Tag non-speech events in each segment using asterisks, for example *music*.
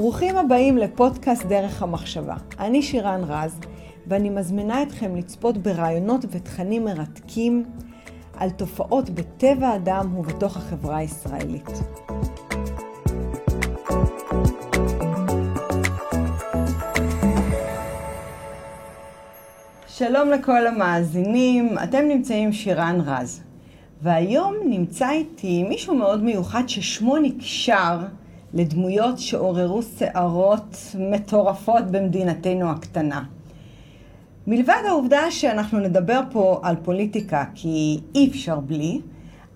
ברוכים הבאים לפודקאסט דרך המחשבה. אני שירן רז, ואני מזמינה אתכם לצפות ברעיונות ותכנים מרתקים על תופעות בטבע האדם ובתוך החברה הישראלית. שלום לכל המאזינים, אתם נמצאים שירן רז. והיום נמצא איתי מישהו מאוד מיוחד ששמו נקשר לדמויות שעוררו שערות מטורפות במדינתנו הקטנה. מלבד העובדה שאנחנו נדבר פה על פוליטיקה כי אי אפשר בלי,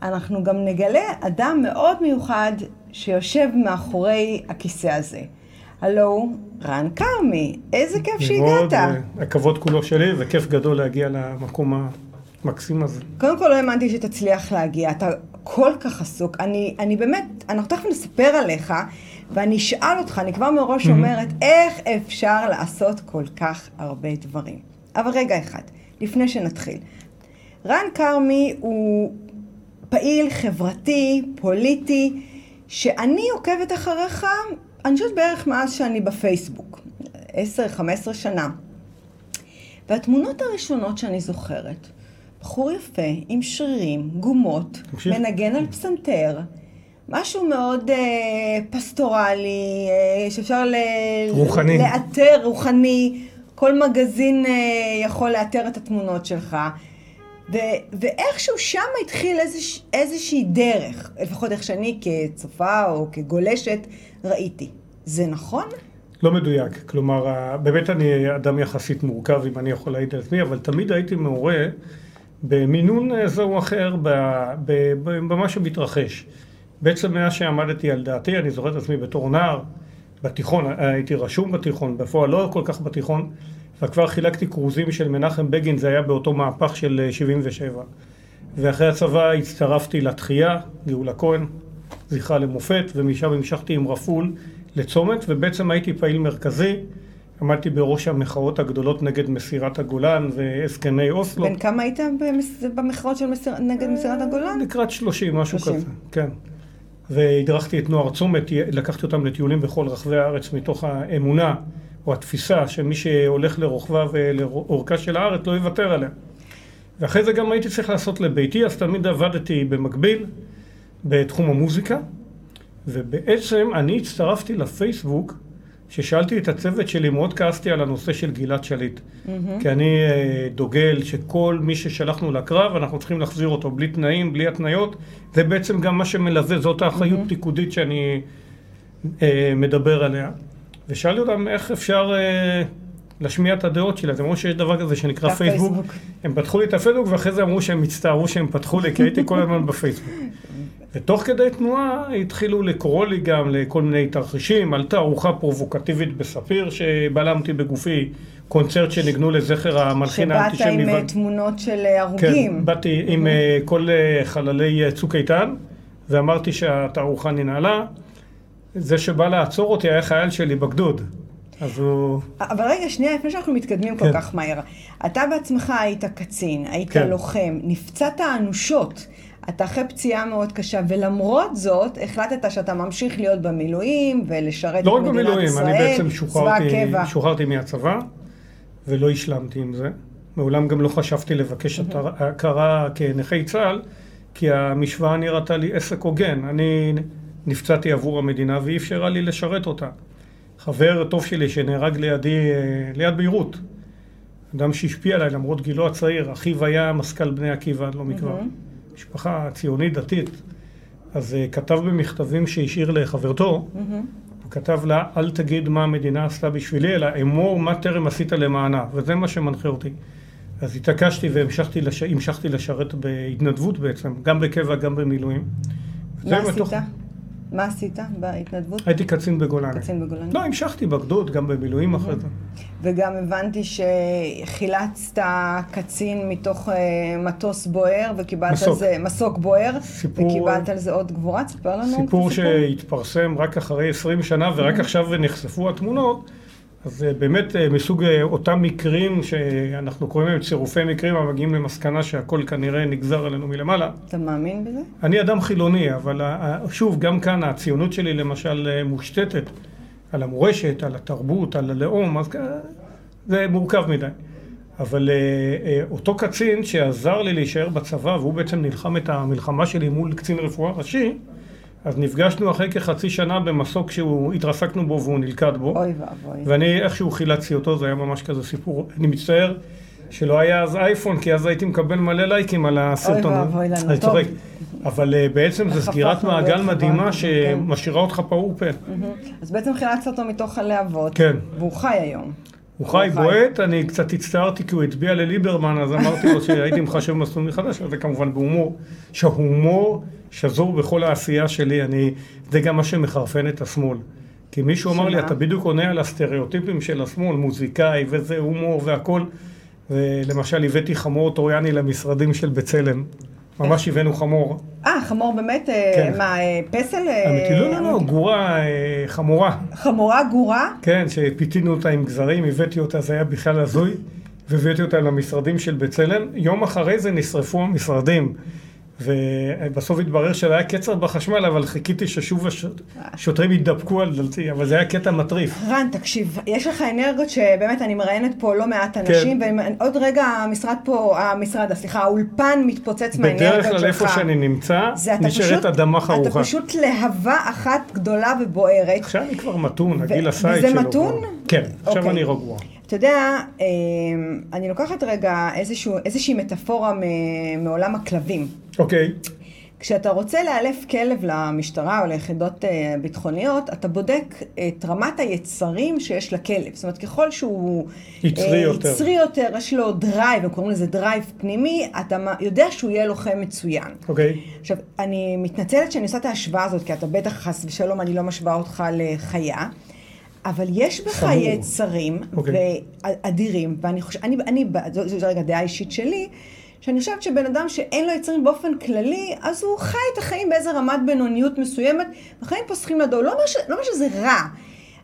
אנחנו גם נגלה אדם מאוד מיוחד שיושב מאחורי הכיסא הזה. הלו, רן כרמי, איזה כיף שהגעת. מאוד, הכבוד כולו שלי, וכיף גדול להגיע למקום המקסים הזה. קודם כל לא האמנתי שתצליח להגיע, אתה כל כך עסוק. אני, אני באמת, אנחנו תכף נספר עליך, ואני אשאל אותך, אני כבר מראש אומרת, איך אפשר לעשות כל כך הרבה דברים? אבל רגע אחד, לפני שנתחיל. רן כרמי הוא פעיל חברתי, פוליטי, שאני עוקבת אחריך, אני חושבת בערך מאז שאני בפייסבוק, 10-15 שנה. והתמונות הראשונות שאני זוכרת, בחור יפה, עם שרירים, גומות, תמשיך. מנגן על פסנתר, משהו מאוד אה, פסטורלי, אה, שאפשר ל... רוחני. לאתר, רוחני. כל מגזין אה, יכול לאתר את התמונות שלך. ו- ואיכשהו שם התחיל איזוש, איזושהי דרך, לפחות איך שאני כצופה או כגולשת ראיתי. זה נכון? לא מדויק. כלומר, באמת אני אדם יחסית מורכב, אם אני יכול להעיד על עצמי, אבל תמיד הייתי מעורה במינון זה או אחר, במה שמתרחש. בעצם מאז שעמדתי על דעתי, אני זוכר את עצמי בתור נער, בתיכון, הייתי רשום בתיכון, בפועל לא כל כך בתיכון, וכבר חילקתי כרוזים של מנחם בגין, זה היה באותו מהפך של 77. ואחרי הצבא הצטרפתי לתחייה, גאולה כהן, זכרה למופת, ומשם המשכתי עם רפול לצומת, ובעצם הייתי פעיל מרכזי. עמדתי בראש המחאות הגדולות נגד מסירת הגולן והסכמי אוסלו. בן כמה היית במחאות של מסיר... נגד מסירת הגולן? לקראת 30, משהו 30. כזה, כן. והדרכתי את נוער צומת, לקחתי אותם לטיולים בכל רחבי הארץ מתוך האמונה או התפיסה שמי שהולך לרוחבה ולאורכה של הארץ לא יוותר עליה. ואחרי זה גם הייתי צריך לעשות לביתי, אז תמיד עבדתי במקביל בתחום המוזיקה, ובעצם אני הצטרפתי לפייסבוק כששאלתי את הצוות שלי, מאוד כעסתי על הנושא של גלעד שליט. Mm-hmm. כי אני אה, דוגל שכל מי ששלחנו לקרב, אנחנו צריכים להחזיר אותו בלי תנאים, בלי התניות. זה בעצם גם מה שמלווה, זאת האחריות mm-hmm. פיקודית שאני אה, מדבר עליה. ושאלתי אותם איך אפשר אה, להשמיע את הדעות שלי. אז אמרו שיש דבר כזה שנקרא פייסבוק. פייסבוק. הם פתחו לי את הפייסבוק ואחרי זה אמרו שהם הצטערו שהם פתחו לי, כי הייתי כל הזמן *laughs* בפייסבוק. ותוך כדי תנועה התחילו לקרוא לי גם לכל מיני תרחישים, עלתה ארוחה פרובוקטיבית בספיר שבלמתי בגופי קונצרט שניגנו לזכר המלחין האנטישמי. שבאת עם ו... תמונות של הרוגים. כן, באתי עם mm-hmm. כל חללי צוק איתן ואמרתי שהתערוכה ננעלה. זה שבא לעצור אותי היה חייל שלי בגדוד. אז הוא... אבל רגע, שנייה, לפני שאנחנו מתקדמים כן. כל כך מהר. אתה בעצמך היית קצין, היית כן. לוחם, נפצעת אנושות. אתה אחרי פציעה מאוד קשה, ולמרות זאת, החלטת שאתה ממשיך להיות במילואים ולשרת לא את מדינת במילואים, ישראל. לא רק במילואים, אני בעצם שוחררתי, שוחררתי מהצבא, ולא השלמתי עם זה. מעולם גם לא חשבתי לבקש את ההכרה כנכי צה"ל, כי המשוואה נראתה לי עסק הוגן. אני נפצעתי עבור המדינה ואי אפשרה לי לשרת אותה. חבר טוב שלי שנהרג לידי, ליד ביירות, אדם שהשפיע עליי למרות גילו הצעיר, אחיו היה מזכ"ל בני עקיבא לא מכבר. Mm-hmm. משפחה ציונית דתית, אז uh, כתב במכתבים שהשאיר לחברתו, mm-hmm. הוא כתב לה, אל תגיד מה המדינה עשתה בשבילי, אלא אמור מה טרם עשית למענה, וזה מה שמנחה אותי. אז התעקשתי והמשכתי לש... לשרת בהתנדבות בעצם, גם בקבע, גם במילואים. מה עשית? מתוך... מה עשית בהתנדבות? הייתי קצין בגולני. קצין בגולני. לא, המשכתי בגדוד, גם במילואים אחרי זה. וגם הבנתי שחילצת קצין מתוך uh, מטוס בוער, וקיבלת מסוק. על זה, מסוק בוער, סיפור, וקיבלת על זה עוד גבורה, תספר לנו סיפור סיפור שהתפרסם רק אחרי 20 שנה, ורק עכשיו נחשפו התמונות. אז אה, באמת אה, מסוג אה, אותם מקרים שאנחנו קוראים להם צירופי מקרים המגיעים למסקנה שהכל כנראה נגזר עלינו מלמעלה. אתה מאמין בזה? אני אדם חילוני, אבל שוב, גם כאן הציונות שלי למשל מושתתת על המורשת, על התרבות, על הלאום, אז זה מורכב מדי. אבל אותו קצין שעזר לי להישאר בצבא, והוא בעצם נלחם את המלחמה שלי מול קצין רפואה ראשי, אז נפגשנו אחרי כחצי שנה במסוק שהוא, התרסקנו בו והוא נלכד בו. אוי ואבוי. ואני איכשהו חילצתי אותו, זה היה ממש כזה סיפור. אני מצטער שלא היה אז אייפון, כי אז הייתי מקבל מלא לייקים על הסרטון. אוי ואבוי לנו, אני. צוחק. אבל אה, בעצם זו סגירת מעגל מדהימה כן. שמשאירה אותך פעור פה. אז בעצם חילצת אותו מתוך הלהבות. כן. והוא חי היום. הוא חי חי. בועט, אני קצת הצטערתי כי הוא הצביע לליברמן, אז אמרתי לו שהייתי מחשב מסלול מחדש, וזה כמובן בהומור, שההומור שזור בכל העשייה שלי, אני, זה גם מה שמחרפן את השמאל. כי מישהו אמר לי? אתה בדיוק עונה על הסטריאוטיפים של השמאל, מוזיקאי וזה, הומור והכל. ולמשל הבאתי חמור טרויאני למשרדים של בצלם. ממש הבאנו חמור. אה, חמור באמת, אה, כן. מה, אה, פסל? אה, אמיתי, לא, לא, לא, גורה חמורה. חמורה גורה? כן, שפיתינו אותה עם גזרים, הבאתי אותה, זה היה בכלל הזוי, והבאתי אותה למשרדים של בצלם. יום אחרי זה נשרפו המשרדים, ובסוף התברר שזה היה קצר בחשמל, אבל חיכיתי ששוב השוטרים יתדפקו על דלתי, אבל זה היה קטע מטריף. רן, תקשיב, יש לך אנרגיות שבאמת אני מראיינת פה לא מעט אנשים, כן. ועוד רגע המשרד פה, המשרד, סליחה, האולפן מתפוצץ מהאנרגיות שלך. בדרך כלל איפה שאני נמצא, אתה נשארת פשוט- אדמה אתה חרוכה. פשוט להבה אחת גדולה ובוערת. עכשיו אני כבר מתון, הגיל עשה את שלו. מתון? כבר. כן, עכשיו אוקיי. אני רגוע. אתה יודע, אה, אני לוקחת רגע איזשהו, איזושהי מטאפורה מעולם הכלבים. אוקיי, כשאתה רוצה לאלף כלב למשטרה או ליחידות אה, ביטחוניות, אתה בודק את רמת היצרים שיש לכלב. זאת אומרת, ככל שהוא... יצרי אה, יותר. יצרי יותר, יש לו drive, הם קוראים לזה drive פנימי, אתה יודע שהוא יהיה לוחם מצוין. אוקיי. עכשיו, אני מתנצלת שאני עושה את ההשוואה הזאת, כי אתה בטח, חס ושלום, אני לא משווה אותך לחיה, אבל יש בך. יצרים אוקיי. אדירים, ואני חושבת, אני, אני, זו, זו רגע דעה אישית שלי, שאני חושבת שבן אדם שאין לו יצרים באופן כללי, אז הוא חי את החיים באיזה רמת בינוניות מסוימת, והחיים פוסחים לידו, לא אומר ש- לא שזה רע.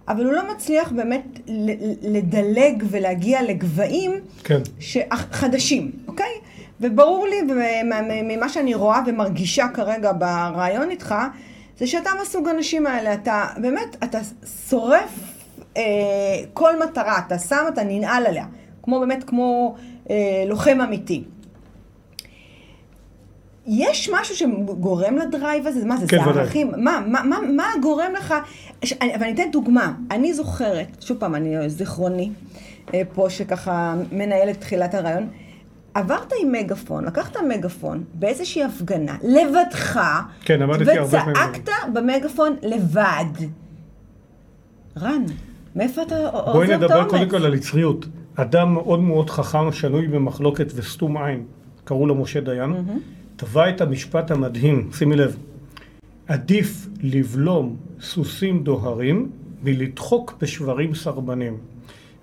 אבל הוא לא מצליח באמת לדלג ולהגיע לגבהים כן. חדשים, אוקיי? וברור לי ממה שאני רואה ומרגישה כרגע ברעיון איתך, זה שאתה מסוג האנשים האלה, אתה באמת, אתה שורף אה, כל מטרה, אתה שם, אתה ננעל עליה, כמו באמת, כמו אה, לוחם אמיתי. יש משהו שגורם לדרייב הזה? מה זה, כן, זה ודאי. ערכים? מה, מה, מה, מה גורם לך? ש... אני- אבל אני אתן דוגמה. אני זוכרת, שוב פעם, אני זיכרוני, אה, פה שככה מנהל את תחילת הרעיון, עברת עם מגפון, לקחת מגפון באיזושהי הפגנה, לבדך, כן. וצעקת במגפון לבד. רן, מאיפה אתה עוזר בואי את האומץ? נדבר קודם כל על יצריות. אדם מאוד מאוד חכם, שנוי במחלוקת וסתום עין, קראו לו משה דיין, טבע את המשפט המדהים, שימי לב, עדיף לבלום סוסים דוהרים מלדחוק בשברים סרבנים.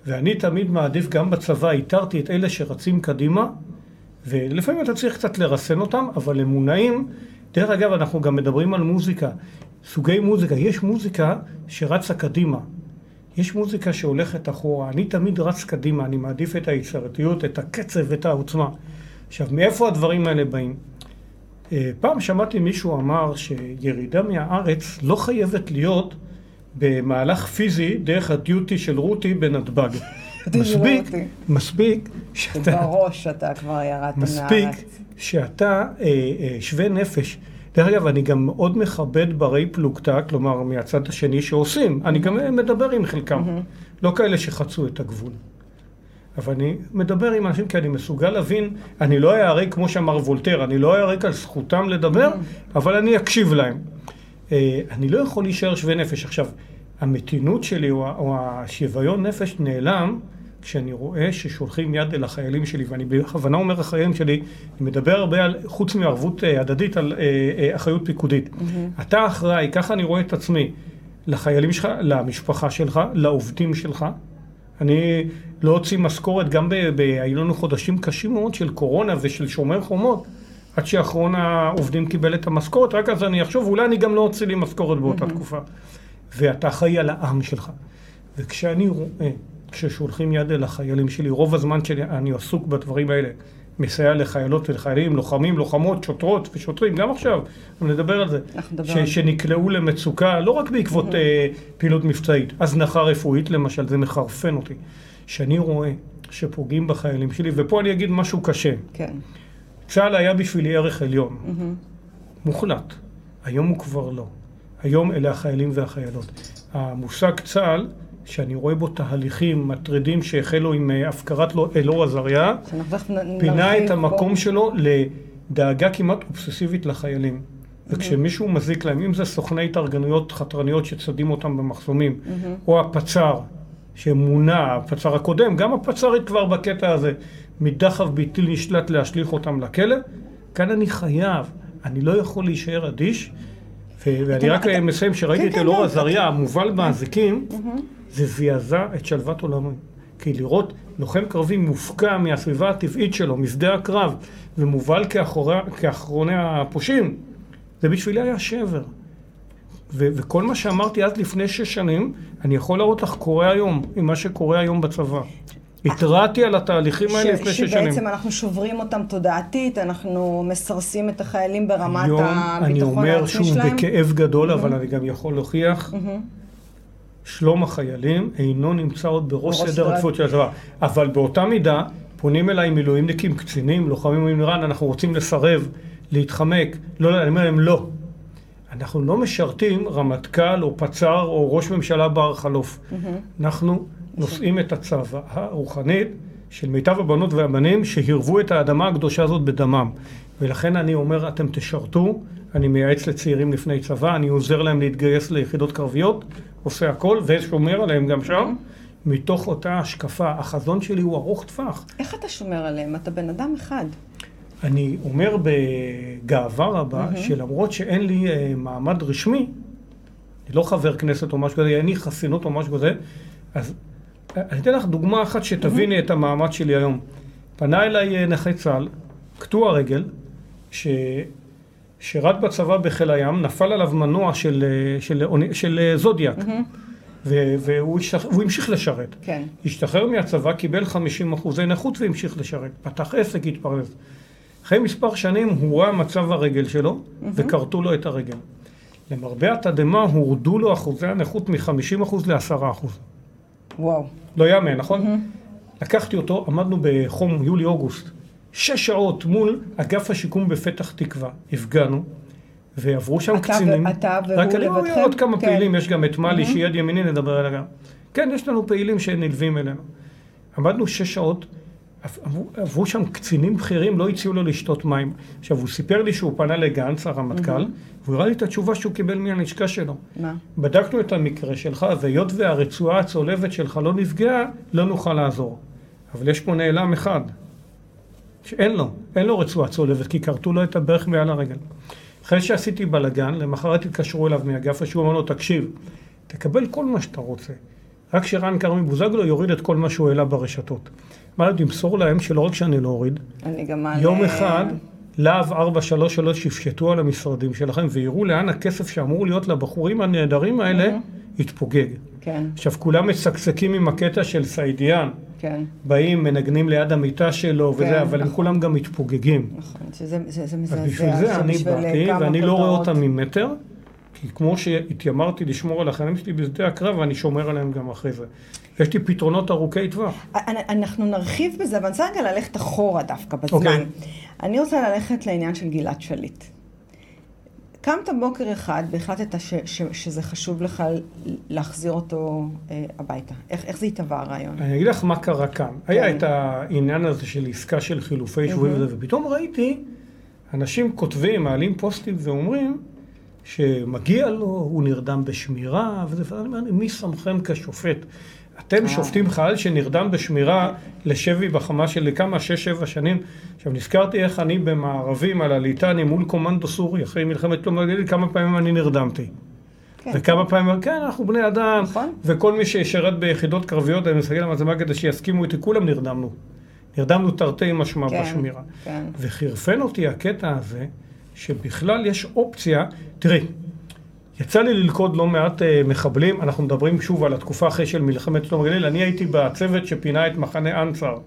ואני תמיד מעדיף, גם בצבא, איתרתי את אלה שרצים קדימה, ולפעמים אתה צריך קצת לרסן אותם, אבל הם מונעים. דרך אגב, אנחנו גם מדברים על מוזיקה. סוגי מוזיקה. יש מוזיקה שרצה קדימה. יש מוזיקה שהולכת אחורה. אני תמיד רץ קדימה, אני מעדיף את היצירתיות, את הקצב ואת העוצמה. עכשיו, מאיפה הדברים האלה באים? אה, פעם שמעתי מישהו אמר שירידה מהארץ לא חייבת להיות במהלך פיזי דרך הדיוטי של רותי בנתב"ג. *laughs* מספיק. מספיק שאתה, בראש אתה כבר ירדת מספיק מהארץ. שאתה אה, אה, שווה נפש. דרך אגב, אני גם מאוד מכבד ברי פלוגתא, כלומר מהצד השני שעושים. אני גם מדבר עם חלקם, לא כאלה שחצו את הגבול. אבל אני מדבר עם אנשים כי אני מסוגל להבין, אני לא אערק כמו שאמר וולטר, אני לא אערק על זכותם לדבר, אבל אני אקשיב להם. אה, אני לא יכול להישאר שווה נפש. עכשיו, המתינות שלי או, או השוויון נפש נעלם כשאני רואה ששולחים יד אל החיילים שלי, ואני בכוונה אומר החיילים שלי, אני מדבר הרבה על, חוץ מערבות אה, הדדית, על אה, אחריות פיקודית. אתה אחראי, ככה אני רואה את עצמי, לחיילים שלך, למשפחה שלך, לעובדים שלך. אני לא אוציא משכורת, גם היו לנו חודשים קשים מאוד של קורונה ושל שומר חומות, עד שאחרון העובדים קיבל את המשכורת, רק אז אני אחשוב, אולי אני גם לא אוציא לי משכורת באותה תקופה. ואתה אחראי על העם שלך. וכשאני רואה, כששולחים יד אל החיילים שלי, רוב הזמן שאני עסוק בדברים האלה, מסייע לחיילות ולחיילים, לוחמים, לוחמות, שוטרות ושוטרים, גם עכשיו, אנחנו נדבר על זה, ש, שנקלעו למצוקה, לא רק בעקבות mm-hmm. uh, פעילות מבצעית, הזנחה רפואית למשל, זה מחרפן אותי. שאני רואה שפוגעים בחיילים שלי, ופה אני אגיד משהו קשה. כן. צה"ל היה בשבילי ערך עליון, mm-hmm. מוחלט. היום הוא כבר לא. היום אלה החיילים והחיילות. המושג צה"ל, שאני רואה בו תהליכים מטרידים שהחלו עם אה, הפקרת אלאור עזריה, פינה את המקום בו. שלו לדאגה כמעט אובססיבית לחיילים. Mm-hmm. וכשמישהו מזיק להם, אם זה סוכני התארגנויות חתרניות שצדים אותם במחסומים, mm-hmm. או הפצ"ר שמונה, הפצ"ר הקודם, גם הפצ"רית כבר בקטע הזה, מדחף בלתי נשלט להשליך אותם לכלא, כאן אני חייב, אני לא יכול להישאר אדיש. ואני רק מסיים, שראיתי כן, את אלאור כן, עזריה, כן. המובל באזיקים, זה זעזע את שלוות עולמי. כי לראות לוחם קרבי מופקע מהסביבה הטבעית שלו, משדה הקרב, ומובל כאחרוני הפושעים, זה בשבילי היה שבר. ו- וכל מה שאמרתי אז לפני שש שנים, אני יכול להראות לך קורה היום, עם מה שקורה היום בצבא. התרעתי על התהליכים האלה לפני שש שנים. שבעצם אנחנו שוברים אותם תודעתית, אנחנו מסרסים את החיילים ברמת הביטחון העצמי שלהם. היום אני אומר שוב בכאב גדול, אבל אני גם יכול להוכיח, שלום החיילים אינו נמצא עוד בראש סדר העדיפות של הצבא. אבל באותה מידה, פונים אליי מילואימניקים, קצינים, לוחמים עם איראן, אנחנו רוצים לסרב, להתחמק. לא, אני אומר להם לא. אנחנו לא משרתים רמטכ"ל או פצ"ר או ראש ממשלה בר חלוף. אנחנו נושאים את הצוואה הרוחנית של מיטב הבנות והבנים שהרבו את האדמה הקדושה הזאת בדמם. ולכן אני אומר, אתם תשרתו, אני מייעץ לצעירים לפני צבא, אני עוזר להם להתגייס ליחידות קרביות, עושה הכל, ושומר עליהם גם שם. מתוך אותה השקפה, החזון שלי הוא ארוך טווח. איך אתה שומר עליהם? אתה בן אדם אחד. אני אומר בגאווה רבה, mm-hmm. שלמרות שאין לי uh, מעמד רשמי, אני לא חבר כנסת או משהו כזה, אין לי חסינות או משהו כזה, אז אני אתן לך דוגמה אחת שתביני. את המעמד שלי היום. פנה אליי אה, נכה צה"ל, קטוע רגל, ששירת בצבא בחיל הים, נפל עליו מנוע של, אה, של, של, של זודיאק. Mm-hmm. והוא השתח... המשיך לשרת. כן. השתחרר מהצבא, קיבל 50 אחוזי נכות והמשיך לשרת. פתח עסק, התפרנס. אחרי מספר שנים הורע מצב הרגל שלו, mm-hmm. וכרתו לו את הרגל. למרבה התדהמה הורדו לו אחוזי הנכות מ-50% ל-10%. וואו. לא יאמן, נכון? Mm-hmm. לקחתי אותו, עמדנו בחום יולי-אוגוסט, שש שעות מול אגף השיקום בפתח תקווה, הפגענו, ועברו שם אתה קצינים. אתה והוא לבדכם? רק אני אומר עוד כמה כן. פעילים, יש גם את מלי, mm-hmm. שיד ימיני, נדבר עליה גם. כן, יש לנו פעילים שנלווים אלינו. עמדנו שש שעות, עברו שם קצינים בכירים, לא הציעו לו לשתות מים. עכשיו, הוא סיפר לי שהוא פנה לגנץ, הרמטכ"ל, mm-hmm. והוא הראה לי את התשובה שהוא קיבל מהלשכה שלו. מה? בדקנו את המקרה שלך, והיות והרצועה הצולבת שלך לא נפגעה, לא נוכל לעזור. אבל יש פה נעלם אחד, שאין לו, אין לו רצועה צולבת, כי כרתו לו את הברך מעל הרגל. אחרי שעשיתי בלאגן, למחרת התקשרו אליו מאגף השוק, אמר לו, תקשיב, תקבל כל מה שאתה רוצה. רק שרן כרמי בוזגלו יוריד את כל מה שהוא העלה ברשתות. מה עוד תמסור להם שלא רק שאני לא אוריד, אני גם מעלה... יום אחד להב 433 יפשטו על המשרדים שלכם ויראו לאן הכסף שאמור להיות לבחורים הנהדרים האלה יתפוגג. כן. עכשיו, כולם מצקצקים עם הקטע של סעידיאן. כן. באים, מנגנים ליד המיטה שלו כן, וזה, אבל נכון. הם כולם גם מתפוגגים. נכון, שזה מזעזע. אז בשביל זה אני באתי, ואני לא רואה אותם ממטר. כי כמו שהתיימרתי לשמור על החיילים שלי בשדה הקרב, אני שומר עליהם גם אחרי זה. יש לי פתרונות ארוכי טווח. אנחנו נרחיב בזה, אבל אני רוצה רגע ללכת אחורה דווקא בזמן. Okay. אוקיי. אני רוצה ללכת לעניין של גלעד שליט. קמת בוקר אחד והחלטת ש, ש, שזה חשוב לך להחזיר אותו אה, הביתה. איך, איך זה התהווה הרעיון? אני אגיד לך מה קרה כאן. כן. היה את העניין הזה של עסקה של חילופי שבויים וזה, ופתאום ראיתי אנשים כותבים, מעלים פוסטים ואומרים, שמגיע לו, הוא נרדם בשמירה, וזה, ואני אומר, מי שמכם כשופט? אתם אה. שופטים חייל שנרדם בשמירה לשבי בחמה של כמה, שש, שבע שנים. עכשיו, נזכרתי איך אני במערבים על הליטני מול קומנדו סורי, אחרי מלחמת שלום הגליל, כמה פעמים אני נרדמתי. כן. וכמה פעמים, כן, אנחנו בני אדם, נכון. וכל מי שישרת ביחידות קרביות, אני מסתכל על המצלמה כדי שיסכימו איתי, כולם נרדמנו. נרדמנו תרתי משמע כן, בשמירה. כן. וחירפן אותי הקטע הזה, שבכלל יש אופציה, תראי, יצא לי ללכוד לא מעט uh, מחבלים, אנחנו מדברים שוב על התקופה אחרי של מלחמת שלום הגליל, אני הייתי בצוות שפינה את מחנה אנצר